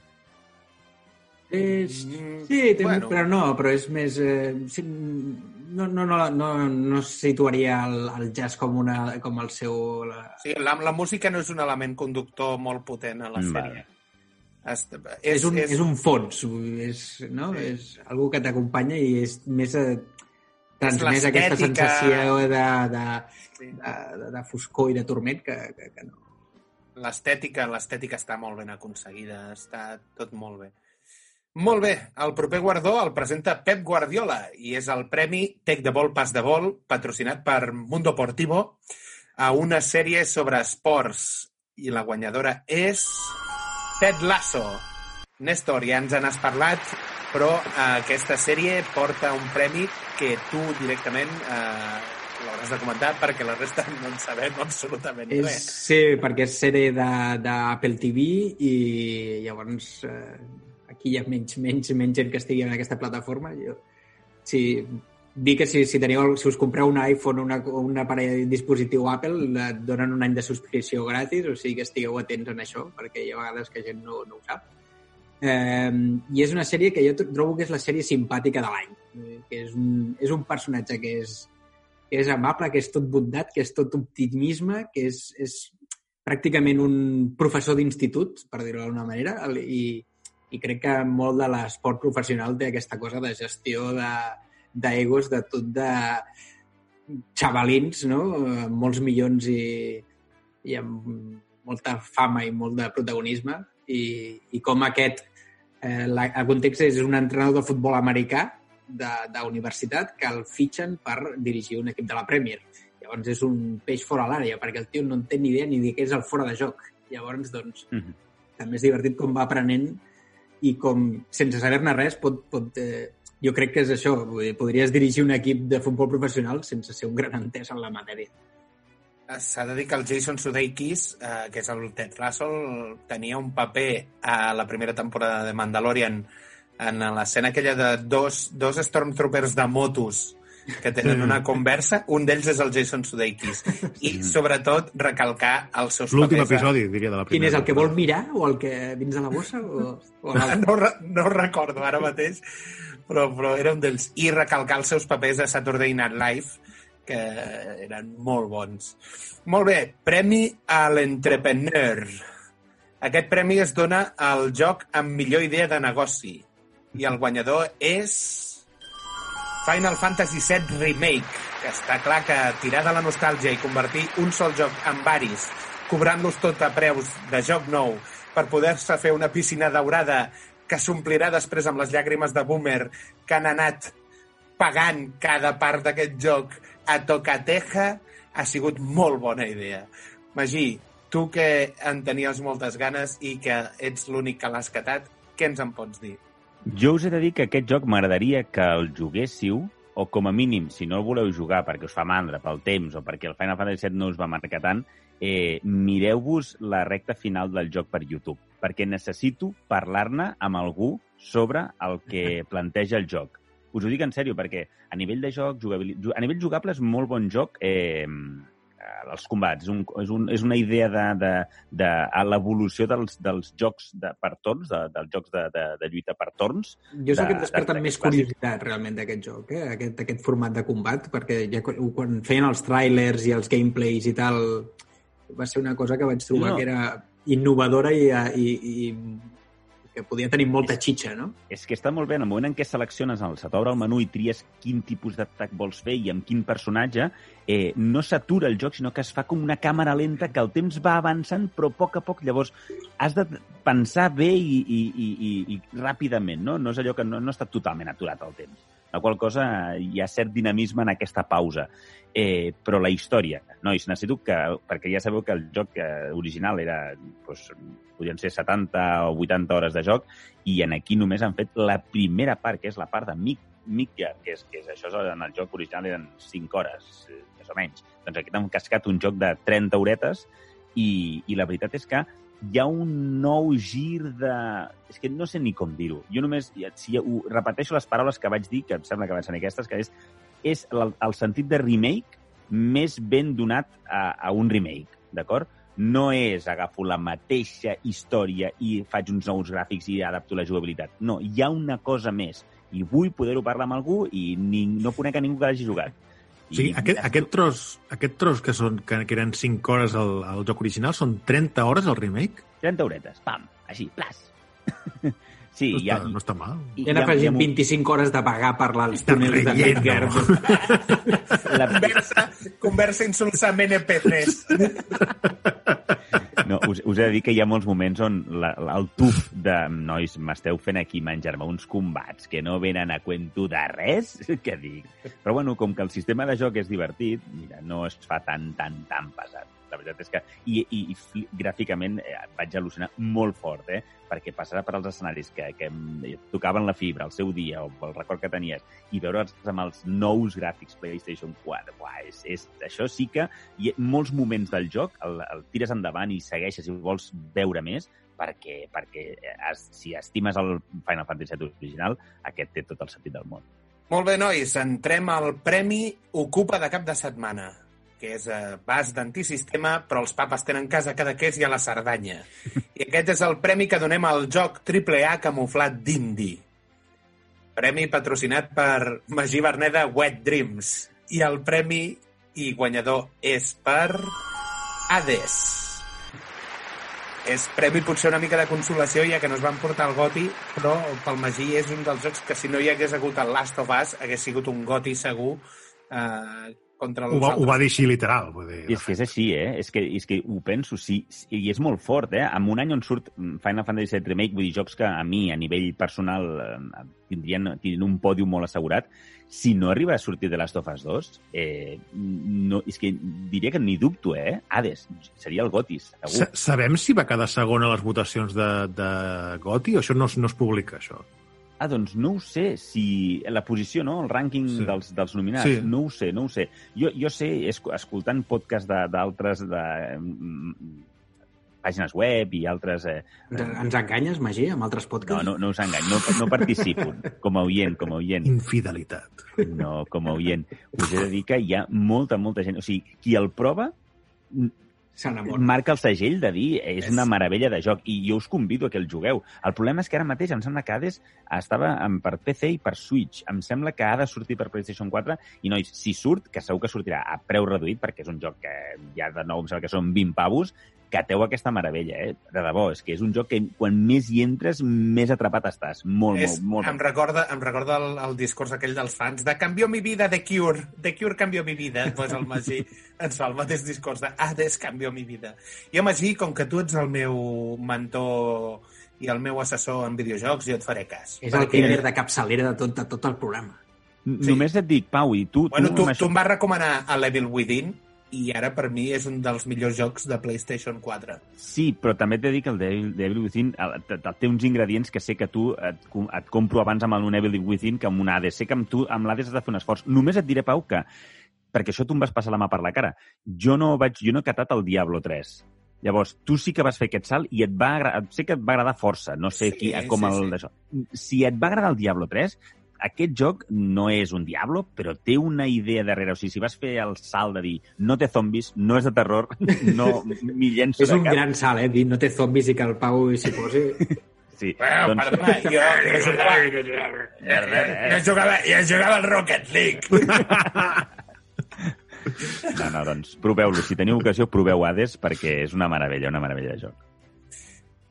És,
Mm,
sí, té,
bueno.
però no, però és més... Eh, sí, no, no, no, no, no situaria el, el jazz com, una, com el seu... La...
Sí, la, la música no és un element conductor molt potent a la
Mm,
sèrie. És,
És, un, és... és un fons, és, no?
Sí.
és algú que t'acompanya i és més... Eh, transmès aquesta sensació de, de,
Sí.
de, de, de foscor i de torment que, que, que no.
L'estètica l'estètica està molt ben aconseguida, està tot molt bé. Molt bé, el proper guardó el presenta Pep Guardiola i és el premi Take the Ball, Pass the Ball, patrocinat per Mundo Portivo, a una sèrie sobre esports. I la guanyadora és Ted Lasso. Néstor, ja ens n'has parlat, però eh, aquesta sèrie porta un premi que tu directament eh, l'hauràs de comentar perquè la resta no en sabem absolutament
És,
res.
sí, perquè és sèrie de- d'Apple TV i llavors eh, aquí hi ha menys, menys, menys gent que estigui en aquesta plataforma. Jo, sí, dir que si, si, teniu, si us compreu un iPhone o una, un aparell dispositiu Apple, et donen un any de subscripció gratis, o sigui que estigueu atents en això, perquè hi ha vegades que gent no, no ho sap. Eh, I és una sèrie que jo trobo que és la sèrie simpàtica de l'any, eh, que és un, és un personatge que és, que és amable, que és tot bondat, que és tot optimisme, que és, és pràcticament un professor d'institut, per dir-ho d'alguna manera, i, i crec que molt de l'esport professional té aquesta cosa de gestió de d'egos, de tot de xavalins, no? Amb molts milions i, i amb molta fama i molt de protagonisme i, i com aquest eh, la, el context és un entrenador de futbol americà de- d'universitat que el fitxen per dirigir un equip de la Premier. Llavors és un peix fora l'àrea, perquè el tio no en té ni idea ni de què és el fora de joc. Llavors, doncs,
Mhm.
també és divertit com va aprenent i com, sense saber-ne res, pot, pot, eh, jo crec que és això. Vull dir, podries dirigir un equip de futbol professional sense ser un gran entès en la matèria.
S'ha de dir que el Jason Sudeikis, eh, que és el Ted Russell, tenia un paper a la primera temporada de Mandalorian en l'escena aquella de dos, dos Stormtroopers de motos que tenen una conversa. Un d'ells és el Jason Sudeikis. I, sobretot, recalcar els seus
L'últim
papers... de-
episodi, diria, de la primera.
Quin és el que vol mirar o el que dins de la bossa? O, o l'altre?
No, no ho recordo ara mateix, però, però era un d'ells. I recalcar els seus papers a Saturday Night Live, que eren molt bons. Molt bé, Premi a l'Entrepreneur. Aquest premi es dona al joc amb millor idea de negoci. I el guanyador és... Final Fantasy VII Remake, que està clar que tirar de la nostàlgia i convertir un sol joc en varis, cobrant-los tot a preus de joc nou per poder-se fer una piscina daurada que s'omplirà després amb les llàgrimes de Boomer que han anat pagant cada part d'aquest joc a tocateja, ha sigut molt bona idea. Magí, tu que en tenies moltes ganes i que ets l'únic que l'has catat, què ens en pots dir?
Jo us he de dir que aquest joc m'agradaria que el juguéssiu, o com a mínim, si no el voleu jugar perquè us fa mandra pel temps o perquè el Final Fantasy VII no us va marcar tant, eh, mireu-vos la recta final del joc per YouTube, perquè necessito parlar-ne amb algú sobre el que planteja el joc. Us ho dic en sèrio, perquè a nivell de joc, jugabil... ju- a nivell jugable és molt bon joc eh, els combats. És, un, és, un, és una idea de, de, de a l'evolució dels, dels jocs de, per torns, de, dels jocs de, de, de lluita per torns,
Jo és el que em desperta
de-
més curiositat realment d'aquest joc, eh? aquest, aquest format de combat, perquè ja quan, quan feien els trailers i els gameplays i tal, va ser una cosa que vaig trobar
No.
que era innovadora i, i, i que podia tenir molta xitxa, no?
és que està molt bé, en el moment en què selecciones, el, se t'obre el menú i tries quin tipus d'atac vols fer i amb quin personatge, eh, no s'atura el joc, sinó que es fa com una càmera lenta que el temps va avançant, però a poc a poc. Llavors, has de pensar bé i, i, i, i, i ràpidament, no? No és allò que no, no està totalment aturat el temps. La qual cosa hi ha cert dinamisme en aquesta pausa. Eh, però la història, nois, necessito que... Perquè ja sabeu que el joc eh, original era... Doncs, podien ser 70 o 80 hores de joc, i en aquí només han fet la primera part, que és la part de Mick, Midgar, que és, que és això en el joc original eren 5 hores, eh, més o menys. Doncs aquí t'han cascat un joc de 30 horetes i, i la veritat és que hi ha un nou gir de... És que no sé ni com dir-ho. Jo només, si ho, repeteixo les paraules que vaig dir, que em sembla que van ser aquestes, que és, és el, el sentit de remake més ben donat a, a un remake, d'acord? No és agafo la mateixa història i faig uns nous gràfics i adapto la jugabilitat. No, hi ha una cosa més. I vull poder-ho parlar amb algú i ni, no conec a ningú que l'hagi jugat.
O sigui, aquest, aquest, tros, aquest tros que, són, que, que eren 5 hores al, al joc original són 30 hores al remake?
30 horetes, pam, així, plas. sí,
No
ja,
està, no està mal.
I han afegit 25 hores de pagar per
Està
túnels de. Midgard.
la,
Conversa, conversa insulsament NPCs.
No, us, us he de dir que hi ha molts moments on la, la, el tuf de nois, m'esteu fent aquí menjar-me uns combats que no venen a cuento de res, que dic. Però bueno, com que el sistema de joc és divertit, mira, no es fa tan, tan, tan pesat. La veritat és que... I, i, i gràficament eh, vaig al·lucinar molt fort, eh? Perquè passar per als escenaris que, que em tocaven la fibra al seu dia, o el record que tenies, i veure'ls amb els nous gràfics PlayStation 4, buah, és, és, això sí que ha molts moments del joc, el, el tires endavant i segueixes i vols veure més, perquè, perquè es, si estimes el Final Fantasy VII original, aquest té tot el sentit del món.
Molt bé, nois, entrem al Premi Ocupa de cap de setmana, que és a bas d'antisistema, però els papes tenen casa a Cadaqués i a la Cerdanya. I aquest és el premi que donem al joc AAA camuflat d'indie. Premi patrocinat per Magí Berneda Wet Dreams. I el premi i guanyador és per Hades. És premi potser una mica de consolació, ja que no es van portar el Goti, però pel Magí és un dels jocs que si no hi hagués hagut el Last of Us hagués sigut un Goti segur eh, contra
Ho va, ho va dir així literal. Vull dir,
I és que és així, eh? És que, és que ho penso, sí, i és molt fort, eh? En un any on surt Final Fantasy VII Remake, vull dir, jocs que a mi, a nivell personal, tindrien, tindrien un pòdium molt assegurat, si no arriba a sortir de Last of Us 2, eh, no, és que diria que ni dubto, eh? Hades, seria el Gotis, segur.
Sa- Sabem si va quedar segon a les votacions de, de Goti o això no, no es publica, això?
Ah, doncs no ho sé, si la posició, no?, el rànquing
Sí.
dels, dels nominats,
Sí.
no ho sé, no ho sé. Jo, jo sé, esc- escoltant podcast de- d'altres de, de, mm, pàgines web i altres... Eh,
Ens, enganyes, Magí, amb altres
no,
podcasts?
no, no us engany, no, no participo com a oient, com a oient.
Infidelitat.
No, com a oient. Us he de dir que hi ha molta, molta gent... O sigui, qui el prova. Marca el segell de dir és
És-
una meravella de joc i jo us convido a que el jugueu. El problema és que ara mateix em sembla que Hades estava en, per PC i per Switch. Em sembla que ha de sortir per PlayStation 4 i, nois, si surt, que segur que sortirà a preu reduït perquè és un joc que ja de nou em sembla que són 20 pavos, cateu aquesta meravella, eh? De debò, és que és un joc que quan més hi entres, més atrapat estàs. Molt,
És,
molt,
em
molt.
recorda, em recorda el, el discurs aquell dels fans de canvió mi vida de Cure, de Cure canvió mi vida. Pues el Magí ens fa el mateix discurs de Hades canvió mi vida. Jo, Magí, com que tu ets el meu mentor i el meu assessor en videojocs, jo et faré cas.
És el Killer de capçalera de tot, de tot el programa.
Només et dic, Pau, i tu...
Bueno, tu,
amb
tu em vas recomanar a Level Within i ara per mi és un dels millors jocs de PlayStation 4.
Sí, però també t'he dir que el Devil, Devil Within el- té uns ingredients que sé que tu et, et compro abans amb un Devil Within que amb un Hades. Sé que amb tu, amb l'Hades has de fer un esforç. Només et diré, Pau, que perquè això tu em vas passar la mà per la cara. Jo no, vaig, jo no he catat el Diablo 3. Llavors, tu sí que vas fer aquest salt i et va agradar, sé que et va agradar força, no sé
Sí,
qui, com
sí,
el
sí.
d'això. Si et va agradar el Diablo 3, aquest joc no és un Diablo, però té una idea darrere. O sigui, si vas fer el salt de dir no té zombis, no és de terror, no m'hi llenço
És un
cap.
gran salt, eh? Dir no té zombis i que el Pau s'hi posi...
Sí,
Bueno,
doncs,
perdona, jo, jo, jugava, jo, jugava, jo jugava al Rocket League.
no, no, doncs proveu-lo. Si teniu ocasió, proveu Hades perquè és una meravella, una meravella de joc.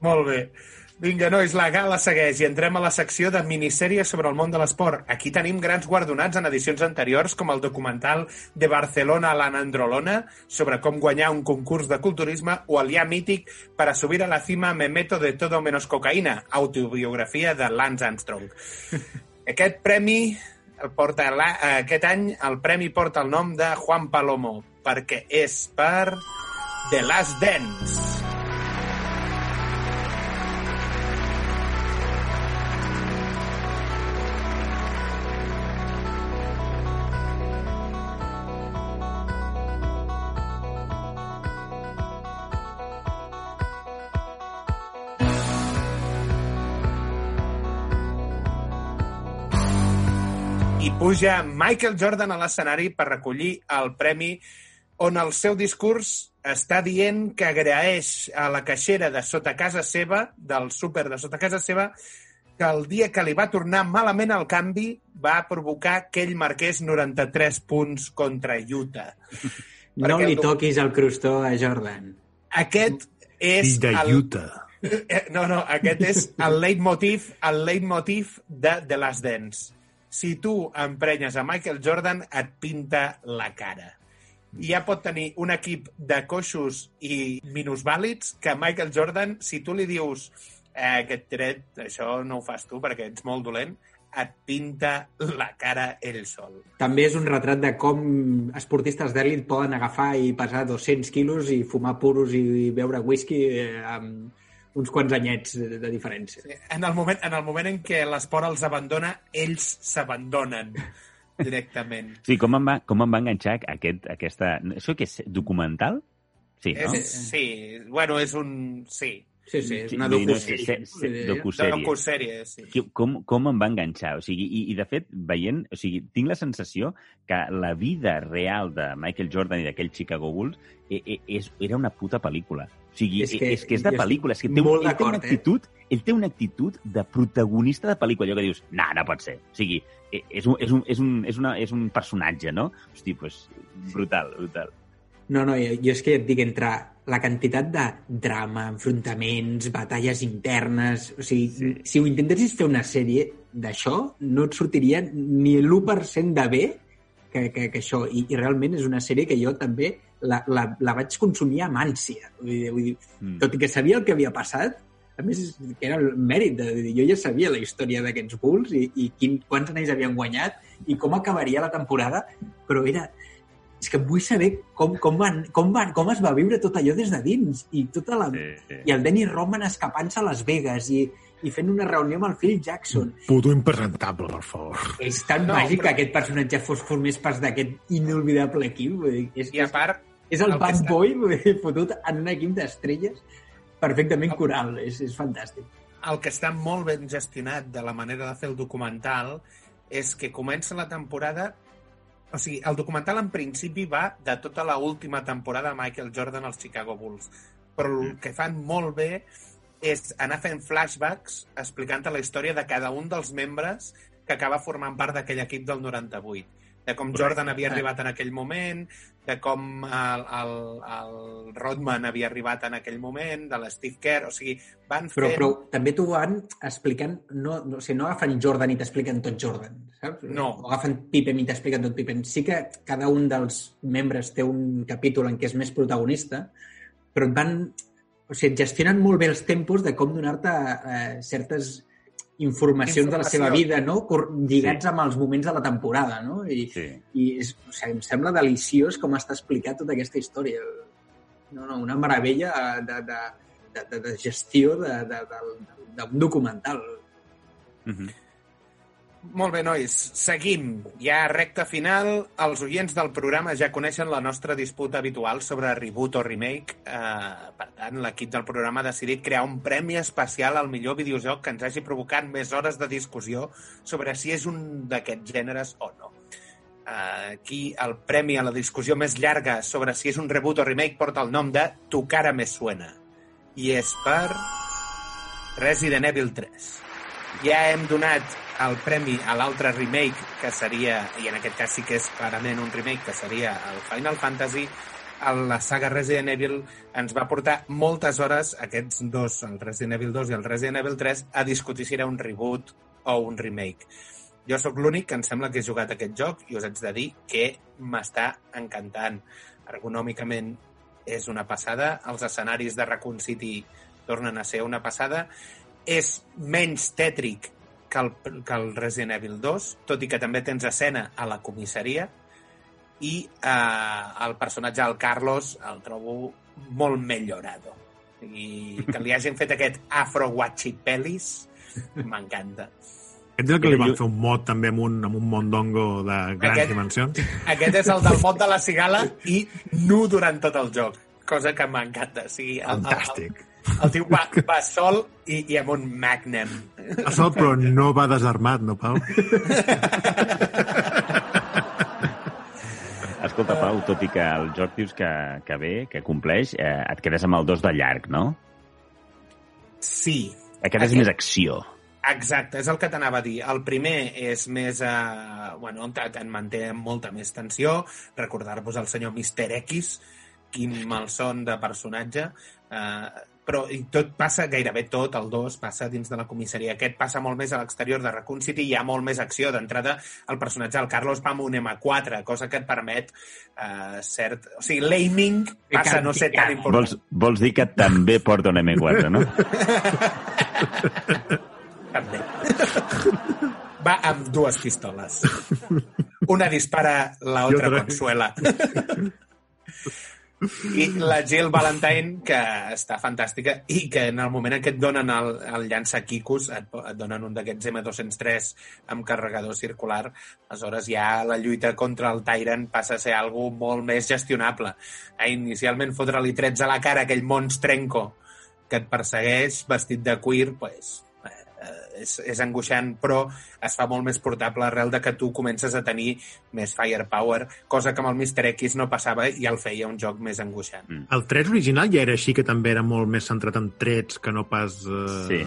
Molt bé. Vinga, nois, la gala segueix i entrem a la secció de minissèries sobre el món de l'esport. Aquí tenim grans guardonats en edicions anteriors, com el documental de Barcelona a la Nandrolona sobre com guanyar un concurs de culturisme o el ja mític para subir a la cima me meto de todo menos cocaïna, autobiografia de Lance Armstrong. Aquest premi el porta la, aquest any el premi porta el nom de Juan Palomo perquè és per The Last Dance. Puja Michael Jordan a l'escenari per recollir el premi on el seu discurs està dient que agraeix a la caixera de sota casa seva, del súper de sota casa seva, que el dia que li va tornar malament el canvi va provocar que ell marqués 93 punts contra Utah.
No
Perquè
li toquis el crostó a Jordan.
Aquest és
Fill de
el,
Utah.
Eh, No, no, aquest és el leitmotiv, el leitmotiv de The Last Dance. Si tu emprenyes a Michael Jordan, et pinta la cara. ja pot tenir un equip de coixos i minusvàlids que Michael Jordan, si tu li dius eh, aquest tret, això no ho fas tu perquè ets molt dolent, et pinta la cara ell sol.
També és un retrat de com esportistes d'èlit poden agafar i pesar 200 quilos i fumar puros i beure whisky eh, amb uns quants anyets de, de diferència.
En el moment en, el moment en què l'esport els abandona, ells s'abandonen directament.
Sí, com em va, com em va enganxar aquest, aquesta... Això què és? Documental? Sí, no?
És, sí, bueno, és un... Sí,
Sí, sí, és una
no, no,
docusèrie.
se- se-
Sí,
docusèrie.
docusèrie, sí.
Com, com em va enganxar? O sigui, i, i de fet, veient... O sigui, tinc la sensació que la vida real de Michael Jordan i d'aquell Chicago Bulls e, e, és, era una puta pel·lícula. O sigui,
És
és
que-
és, que és de pel·lícula. És que té, ell té una
eh?
actitud, ell té una actitud de protagonista de pel·lícula. Allò que dius, no, no pot ser. O sigui, e- és un, és un, és un, és una, és un personatge, no? Hosti, pues, brutal, brutal.
No, no, jo, jo és que et dic, entre la quantitat de drama, enfrontaments, batalles internes... O sigui, sí. si ho intentessis fer una sèrie d'això, no et sortiria ni l'1% de bé que, que, que això. I, I realment és una sèrie que jo també la, la, la vaig consumir amb ànsia. Vull dir, vull dir,
Mm.
tot i que sabia el que havia passat, a més, que era el mèrit. De, de, jo ja sabia la història d'aquests Bulls i, i quin, quants anells havien guanyat i com acabaria la temporada, però era... És que vull saber com, com, van, com, van, com es va viure tot allò des de dins i tota la...
Sí, sí.
I el Danny Roman escapant-se a Las Vegas i, i fent una reunió amb el Phil Jackson.
Puto impresentable, per favor.
És tan
No,
màgic
però-
que aquest personatge fos formés part d'aquest inolvidable equip. Vull dir, és,
I a part,
és el,
el
bad
està-
boy vull dir, fotut en un equip d'estrelles perfectament coral. És, és fantàstic.
el que està molt ben gestionat de la manera de fer el documental és que comença la temporada... O sigui, el documental en principi va de tota la última temporada de Michael Jordan als Chicago Bulls. Però el que fan molt bé és anar fent flashbacks explicant la història de cada un dels membres que acaba formant part d'aquell equip del 98 de com Jordan havia arribat en aquell moment, de com el, el, el Rodman havia arribat en aquell moment, de l'Steve Kerr, o sigui, van
Però,
fent...
però també t'ho van explicant... No, no, o sigui, no agafen Jordan i t'expliquen tot Jordan, saps?
No.
O agafen Pippen i t'expliquen tot Pippen. Sí que cada un dels membres té un capítol en què és més protagonista, però et van... O sigui, et gestionen molt bé els tempos de com donar-te eh, certes informacions de la seva vida, no? Lligats
Sí.
amb els moments de la temporada, no? I,
Sí.
i és, o sigui, em sembla deliciós com està explicat tota aquesta història. No, no, una meravella de, de, de, de, de gestió d'un de, de, de, d'un documental.
Mhm.
Molt bé, nois. Seguim. Ja recta final. Els oients del programa ja coneixen la nostra disputa habitual sobre reboot o remake. Eh, per tant, l'equip del programa ha decidit crear un premi especial al millor videojoc que ens hagi provocat més hores de discussió sobre si és un d'aquests gèneres o no. Eh, aquí el premi a la discussió més llarga sobre si és un reboot o remake porta el nom de Tu cara me suena. I és per Resident Evil 3. Ja hem donat el premi a l'altre remake, que seria, i en aquest cas sí que és clarament un remake, que seria el Final Fantasy, la saga Resident Evil ens va portar moltes hores, aquests dos, el Resident Evil 2 i el Resident Evil 3, a discutir si era un reboot o un remake. Jo sóc l'únic que em sembla que he jugat aquest joc i us haig de dir que m'està encantant. Ergonòmicament és una passada, els escenaris de Raccoon City tornen a ser una passada, és menys tètric que el, que el Resident Evil 2, tot i que també tens escena a la comissaria, i eh, el personatge del Carlos el trobo molt millorado. I que li hagin fet aquest afro guachipelis m'encanta.
Aquest és el que li van fer un mod també amb un, amb un mondongo de grans
Aquest-
dimensions.
Aquest és el del mot de la cigala i nu durant tot el joc, cosa que m'encanta. O sigui, el,
Fantàstic.
el, el tio va, va sol i, i amb un magnum.
A sol, però no va desarmat, no, Pau?
Escolta, Pau, tot i que el joc dius que, que bé, que compleix, eh, et quedes amb el 2 de llarg, no?
Sí,
Aquest és
Aquest-
més acció.
Exacte, és el que t'anava a dir. El primer és més... Eh, bueno, te'n manté molta més tensió. Recordar-vos el senyor Mr. X, quin malson de personatge. Eh, però i tot passa, gairebé tot, el 2 passa dins de la comissaria. Aquest passa molt més a l'exterior de Raccoon City, hi ha molt més acció. D'entrada, el personatge del Carlos va amb un M4, cosa que et permet eh, cert... O sigui, l'aiming passa a no ser tan important.
Vols, vols dir que també porta un M4, no?
També. Va amb dues pistoles. Una dispara, la
I
otra
otra.
consuela. I la Jill Valentine, que està fantàstica, i que en el moment en què et donen el, el llançaquicos, et, po- et donen un d'aquests M203 amb carregador circular, aleshores ja la lluita contra el Tyrant passa a ser algo molt més gestionable. Eh, inicialment fotre-li trets a la cara a aquell monstrenco que et persegueix vestit de cuir, pues, és, és angoixant, però es fa molt més portable arrel de que tu comences a tenir més firepower, cosa que amb el Mr. X no passava i el feia un joc més angoixant.
Mm.
El 3 original ja era així, que també era molt més centrat en trets que no pas... Eh...
Sí.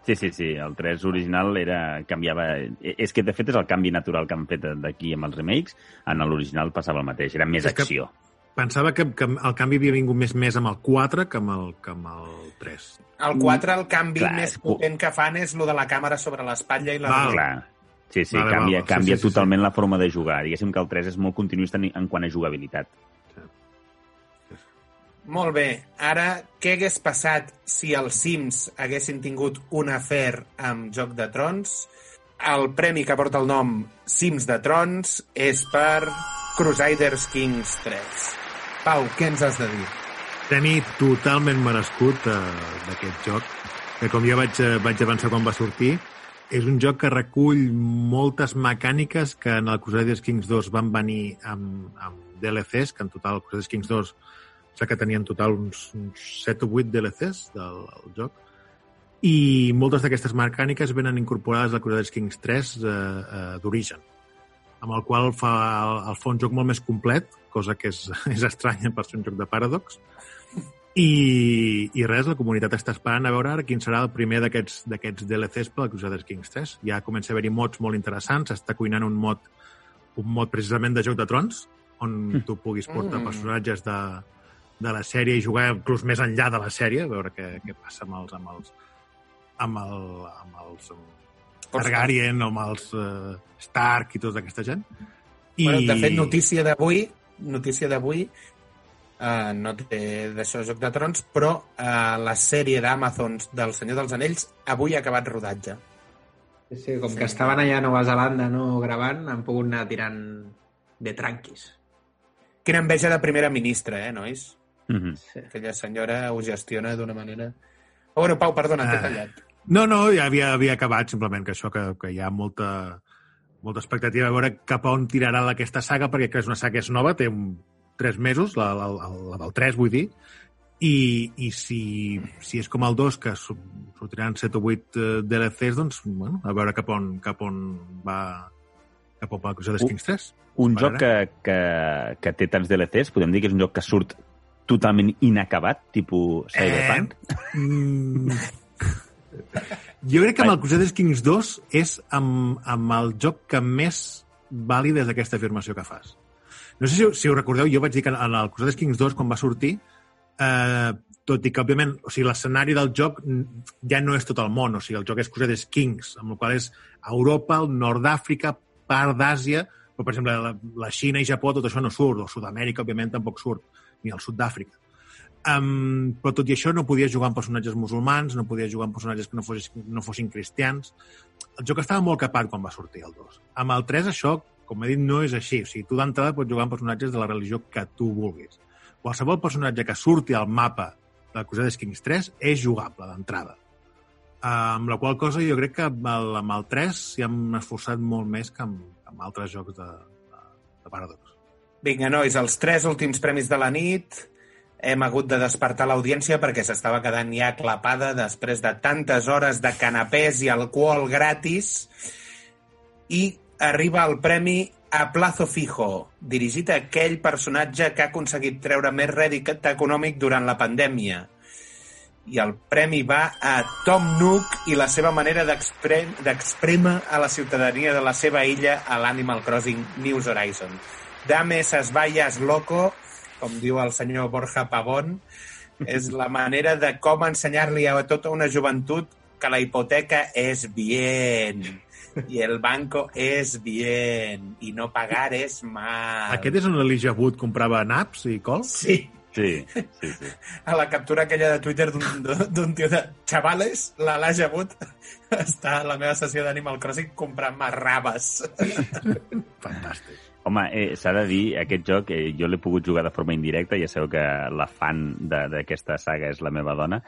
Sí, sí, sí. El 3 original era, canviava... eh, És que, de fet, és el canvi natural que han fet d'aquí amb els remakes. En l'original passava el mateix. Era més
És que-
acció.
Pensava que, que el canvi havia vingut més més amb el 4 que amb el, que amb el 3.
El 4, el canvi
Clar,
més
és-
potent que fan és lo de la càmera sobre l'espatlla i la...
Val.
Clar. Sí, sí,
Vale,
canvia,
vale. Sí,
canvia
sí, sí,
totalment la forma de jugar. Diguéssim que el 3 és molt continuista en, en quant a jugabilitat.
Molt bé. Ara, què hagués passat si els Sims haguessin tingut un afer amb Joc de Trons? El premi que porta el nom Sims de Trons és per Crusaders Kings 3. Pau, què ens has de dir?
Premi totalment merescut eh, d'aquest joc, que com ja vaig, eh, vaig avançar quan va sortir, és un joc que recull moltes mecàniques que en el Crusaders Kings 2 van venir amb, amb DLCs, que en total el Crusaders Kings 2 sé que tenia en total uns, uns 7 o 8 DLCs del, del joc, i moltes d'aquestes mecàniques venen incorporades al Crusaders Kings 3 eh, eh, d'origen, amb el qual fa, el, el fa un joc molt més complet, cosa que és, és estranya per ser un joc de Paradox, i, i res, la comunitat està esperant a veure ara quin serà el primer d'aquests d'aquests DLCs per al Crusaders Kings 3. Ja comença a haver-hi mods molt interessants, s'està cuinant un mod un mod precisament de Joc de Trons, on tu puguis portar
Mm.
personatges de, de la sèrie i jugar inclús més enllà de la sèrie, a veure què, què passa amb els, amb els, amb el, amb els um, Targaryen, amb els uh, Stark i tota aquesta gent.
I... Bueno, de fet, notícia d'avui, notícia d'avui, uh, no té d'això Joc de Trons, però uh, la sèrie d'Amazon del Senyor dels Anells avui ha acabat rodatge.
Sí, sí, com que estaven allà a Nova Zelanda no gravant, han pogut anar tirant de tranquis.
Quina enveja de primera ministra, eh, nois?
Mm -hmm.
Sí.
Aquella senyora ho gestiona d'una manera... Oh, bueno, Pau, perdona, t'he
Ah.
tallat.
No, no, ja havia, havia acabat, simplement que això, que, que hi ha molta, molta expectativa a veure cap a on tirarà aquesta saga, perquè que és una saga que és nova, té un, tres mesos, la, la, la, del 3, vull dir, i, i si, si és com el 2, que sortiran 7 o 8 eh, DLCs, doncs, bueno, a veure cap on, cap on va cap on va Crusaders
Uh.
Kings 3.
Un joc que, que, que té tants DLCs, podem dir que és un joc que surt totalment inacabat, tipus Cyberpunk?
Eh, mm, jo crec que amb el Crusaders Kings 2 és amb, amb el joc que més vàlid és aquesta afirmació que fas. No sé si, si ho recordeu, jo vaig dir que en el Crusaders Kings 2, quan va sortir, eh, tot i que, òbviament, o sigui, l'escenari del joc ja no és tot el món, o sigui, el joc és Crusaders Kings, amb el qual és Europa, el nord d'Àfrica, part d'Àsia, però, per exemple, la, la Xina i Japó, tot això no surt, o Sud-amèrica, òbviament, tampoc surt, ni el sud d'Àfrica. Um, però tot i això no podies jugar amb personatges musulmans, no podies jugar amb personatges que no fossin, no fossin cristians. El joc estava molt capat quan va sortir el 2. Amb el 3 això, com he dit, no és així. O sigui, tu d'entrada pots jugar amb personatges de la religió que tu vulguis. Qualsevol personatge que surti al mapa de Crusaders Kings 3 és jugable d'entrada. Uh, amb la qual cosa jo crec que amb el, amb el 3 s'hi han esforçat molt més que amb, amb altres jocs de, de, de Paradox.
Vinga, nois, els tres últims premis de la nit hem hagut de despertar l'audiència perquè s'estava quedant ja clapada després de tantes hores de canapés i alcohol gratis i arriba el premi a Plazo Fijo, dirigit a aquell personatge que ha aconseguit treure més rèdit econòmic durant la pandèmia. I el premi va a Tom Nook i la seva manera d'exprem- d'exprémer a la ciutadania de la seva illa a l'Animal Crossing News Horizon. Dame esas vallas loco, com diu el senyor Borja Pavón, És la manera de com ensenyar-li a tota una joventut que la hipoteca és bien i el banco és bien i no pagar és mal.
Aquest és on l'Elijah Wood comprava naps i cols?
Sí,
Sí, sí, sí.
a la captura aquella de Twitter d'un- tio de xavales, la Laja Wood està a la meva sessió d'Animal Crossing comprant-me raves.
Fantàstic.
Home, eh, s'ha de dir, aquest joc eh, jo l'he pogut jugar de forma indirecta, ja sabeu que la fan de- d'aquesta saga és la meva dona,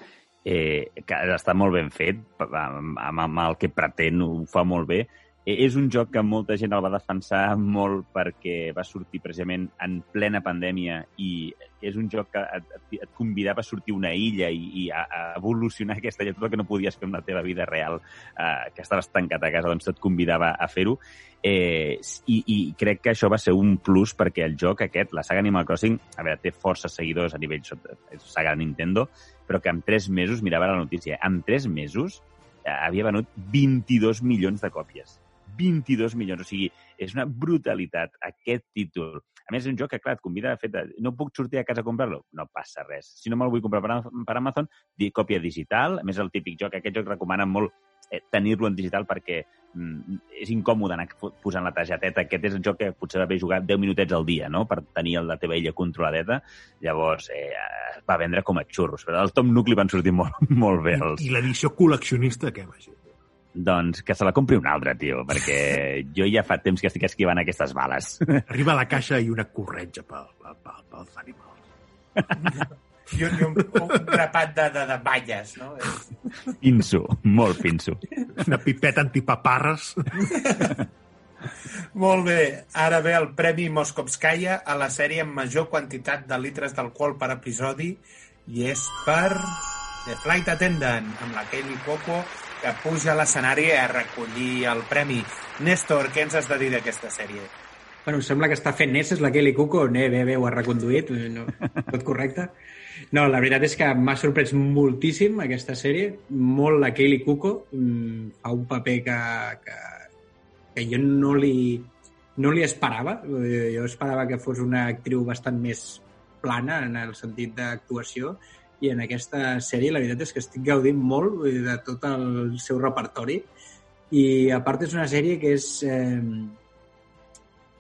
eh, que està molt ben fet, amb, amb, amb el que pretén ho fa molt bé. Eh, és un joc que molta gent el va defensar molt perquè va sortir precisament en plena pandèmia i és un joc que et, et, et convidava a sortir una illa i, i a, a evolucionar aquesta illa, tot el que no podies fer en la teva vida real, eh, que estaves tancat a casa, doncs tot convidava a fer-ho. Eh, i, I crec que això va ser un plus perquè el joc aquest, la saga Animal Crossing, a veure, té força seguidors a nivell sota- és saga Nintendo, però que en tres mesos, mirava la notícia, en tres mesos eh, havia venut 22 milions de còpies. 22 milions, o sigui, és una brutalitat aquest títol. A més, és un joc que, clar, et convida a fer... No puc sortir a casa a comprar-lo? No passa res. Si no me'l vull comprar per, per Amazon, di còpia digital. A més, el típic joc, aquest joc recomanen molt eh, tenir-lo en digital perquè mm, és incòmode anar posant la targeteta. Aquest és el joc que potser va haver jugat 10 minutets al dia, no?, per tenir la teva illa controladeta. Llavors, eh, es va vendre com a xurros. Però al Tom Nook li van sortir molt, molt bé els...
I l'edició col·leccionista, què, Magí?
Doncs que se la compri un altre, tio, perquè jo ja fa temps que estic esquivant aquestes bales.
Arriba a la caixa i una corretja pel, pel, pel, pels animals.
I un, un, un grapat de, de, de balles, no? És-
Pinso, molt pinso.
Una pipeta antipaparres.
Molt bé, ara ve el Premi Moskovskaya a la sèrie amb major quantitat de litres d'alcohol per episodi i és per The Flight Attendant, amb la Kaylee Cuoco, que puja a l'escenari a recollir el premi. Néstor, què ens has de dir d'aquesta sèrie?
Bueno, em sembla que està fent Ness, és la Kelly Cuco. Ne, bé, bé, ho ha reconduït. eh, No, tot correcte. No, la veritat és que m'ha sorprès moltíssim aquesta sèrie. Molt la Kelly Cuco. Mm, fa un paper que, que, que jo no li, no li esperava. Eh, Jo esperava que fos una actriu bastant més plana en el sentit d'actuació i en aquesta sèrie la veritat és que estic gaudint molt vull dir, de tot el seu repertori i a part és una sèrie que és eh,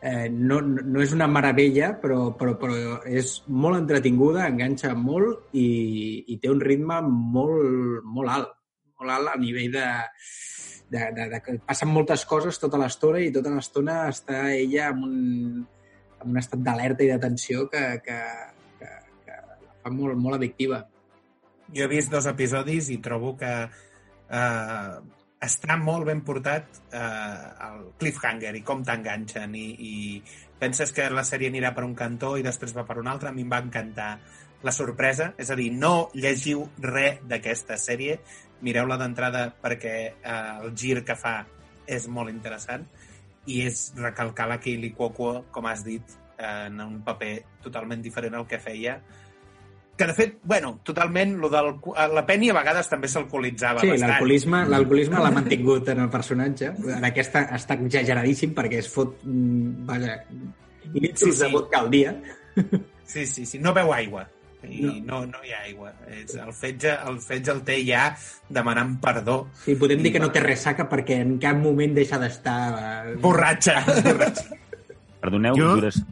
eh, no, no és una meravella, però, però, però és molt entretinguda, enganxa molt i, i té un ritme molt, molt alt, molt alt a nivell de, de, de, de que passen moltes coses tota l'estona i tota l'estona està ella en un, en un estat d'alerta i d'atenció que, que, que, que la fa molt, molt addictiva.
Jo he vist dos episodis i trobo que eh, està molt ben portat eh, el cliffhanger i com t'enganxen i, i penses que la sèrie anirà per un cantó i després va per un altre. A mi em va encantar la sorpresa, és a dir, no llegiu res d'aquesta sèrie, mireu-la d'entrada perquè eh, el gir que fa és molt interessant i és recalcar la Kaylee Cuoco, com has dit, en un paper totalment diferent al que feia que de fet, bueno, totalment, lo del, la Penny a vegades també s'alcoholitzava
Sí,
bastant.
l'alcoholisme l'alcoholisme l'ha mantingut en el personatge. En aquesta està exageradíssim perquè es fot, mm, vaja, litros
Sí,
sí, de vodka al dia.
Sí, sí, sí, no beu aigua. I no,
No.
no, hi ha aigua. És, el, fetge, el fetge el té ja demanant perdó.
Sí, podem dir que no té ressaca perquè en cap moment deixa d'estar... eh,
Borratxa.
Perdoneu,
Jo-
duració,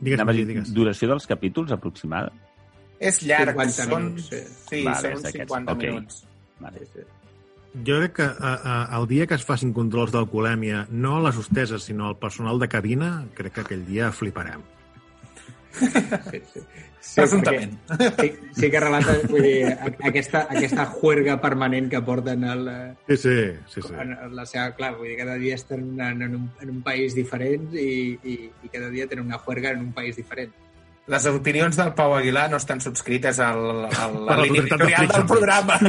Digues, digues.
duració dels capítols aproximada?
És llarg.
50
són,
minuts, sí.
sí,
Vale,
són uns
d'aquests.
50
Ok.
minuts.
Vale.
Jo crec que a, a, el dia que es facin controls d'alcoholèmia, no les hosteses, sinó el personal de cabina, crec que aquell dia fliparem.
Sí, sí. Sí,
Presumptament.
perquè Sí, sí que relata vull dir, a- aquesta, aquesta juerga permanent que porten el,
Sí, sí, sí. sí.
en la seva... Clar, vull dir, cada dia estan en, en, un, en un país diferent i, i, i cada dia tenen una juerga en un país diferent.
Les opinions del Pau Aguilar no estan subscrites al, a
Per
la
la
línia
totalitat de
editorial del programa.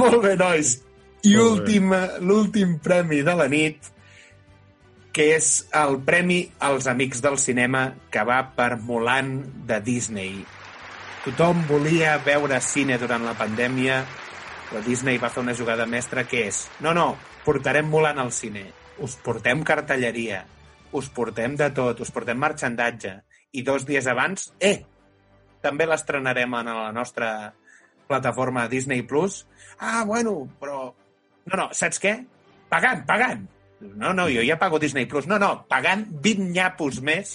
Molt bé, nois. I l'últim premi de la nit, que és el premi als Amics del Cinema, que va per Mulan de Disney. Tothom volia veure cine durant la pandèmia, però Disney va fer una jugada mestra que és no, no, portarem Mulan al cine, us portem cartelleria, us portem de tot, us portem marxandatge i dos dies abans, eh, també l'estrenarem en la nostra plataforma Disney+. Plus. Ah, bueno, però... No, no, saps què? Pagant, pagant. No, no, jo ja pago Disney+. Plus. No, no, pagant 20 nyapos més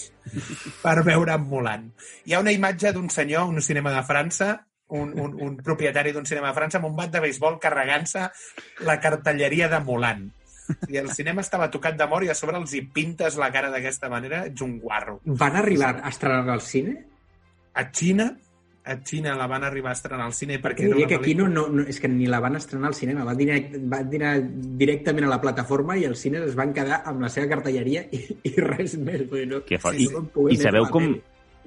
per veure Mulan. Hi ha una imatge d'un senyor, un cinema de França, un, un, un propietari d'un cinema de França amb un bat de béisbol carregant-se la cartelleria de Mulan. I el cinema estava tocat de mort i a sobre els hi pintes la cara d'aquesta manera, ets un guarro.
Van arribar a estrenar al cine?
A Xina, a Xina la van arribar a estrenar al cine perquè...
Diria
una
que aquí no, no, no, és que ni la van estrenar al cinema, van direct, van dinar directament a la plataforma i els cines es van quedar amb la seva cartelleria i, i res més. Vull dir, no,
Que fort.
Sí,
I,
no
I sabeu com,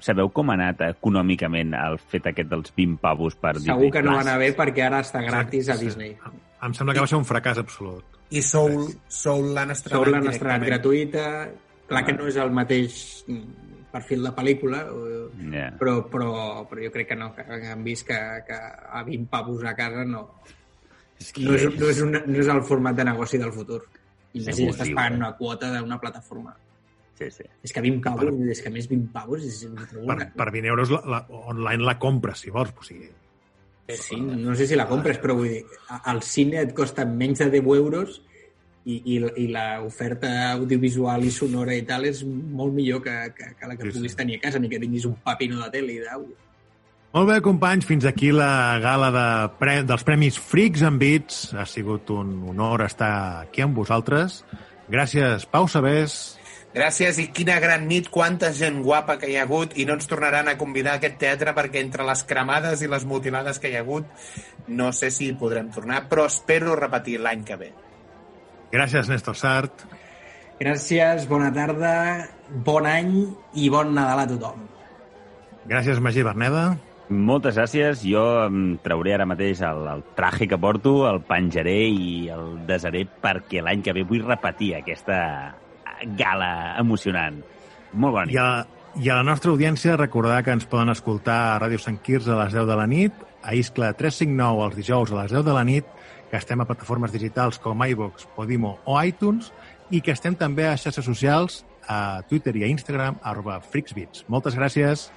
sabeu com ha anat econòmicament el fet aquest dels 20 pavos per
Segur
Disney
que no va anar bé perquè ara està gratis a
Sí.
Disney.
Em sembla que va ser un fracàs absolut.
I Soul, Soul l'han estrenat
Soul l'han estrenat gratuïta, clar que no és el mateix mm, perfil de pel·lícula,
Yeah.
però, però, però jo crec que no, que, que han vist que, que a 20 pavos a casa no,
És que
no, és, no, és una, no és el format de negoci del futur. I més si estàs pagant
eh?
una quota d'una plataforma.
Sí, sí.
És que 20 pavos, és que més 20 pavos és,
Per, per 20 euros la, la, online la compres, si vols. O sigui,
Sí, no sé si la compres, però vull dir, al cine et costa menys de 10 euros i, i, i l'oferta audiovisual i sonora i tal és molt millor que, que, que la que
Sí, sí.
puguis tenir a casa, ni que tinguis un papino de tele i d'àudio.
Molt bé, companys, fins aquí la gala de pre dels Premis Freaks and Beats. Ha sigut un honor estar aquí amb vosaltres. Gràcies, Pau Sabés.
Gràcies i quina gran nit, quanta gent guapa que hi ha hagut i no ens tornaran a convidar a aquest teatre perquè entre les cremades i les mutilades que hi ha hagut no sé si hi podrem tornar, però espero repetir l'any que ve.
Gràcies, Néstor Sart.
Gràcies, bona tarda, bon any i bon Nadal a tothom.
Gràcies, Magí Berneda.
Moltes gràcies. Jo em trauré ara mateix el, el traje que porto, el penjaré i el desaré perquè l'any que ve vull repetir aquesta gala emocionant. Molt bona nit.
I a, I a la nostra audiència recordar que ens poden escoltar a Ràdio Sant Quirze a les 10 de la nit, a Iscla 359 els dijous a les 10 de la nit, que estem a plataformes digitals com iVox, Podimo o iTunes i que estem també a xarxes socials a Twitter i a Instagram arroba. Moltes gràcies.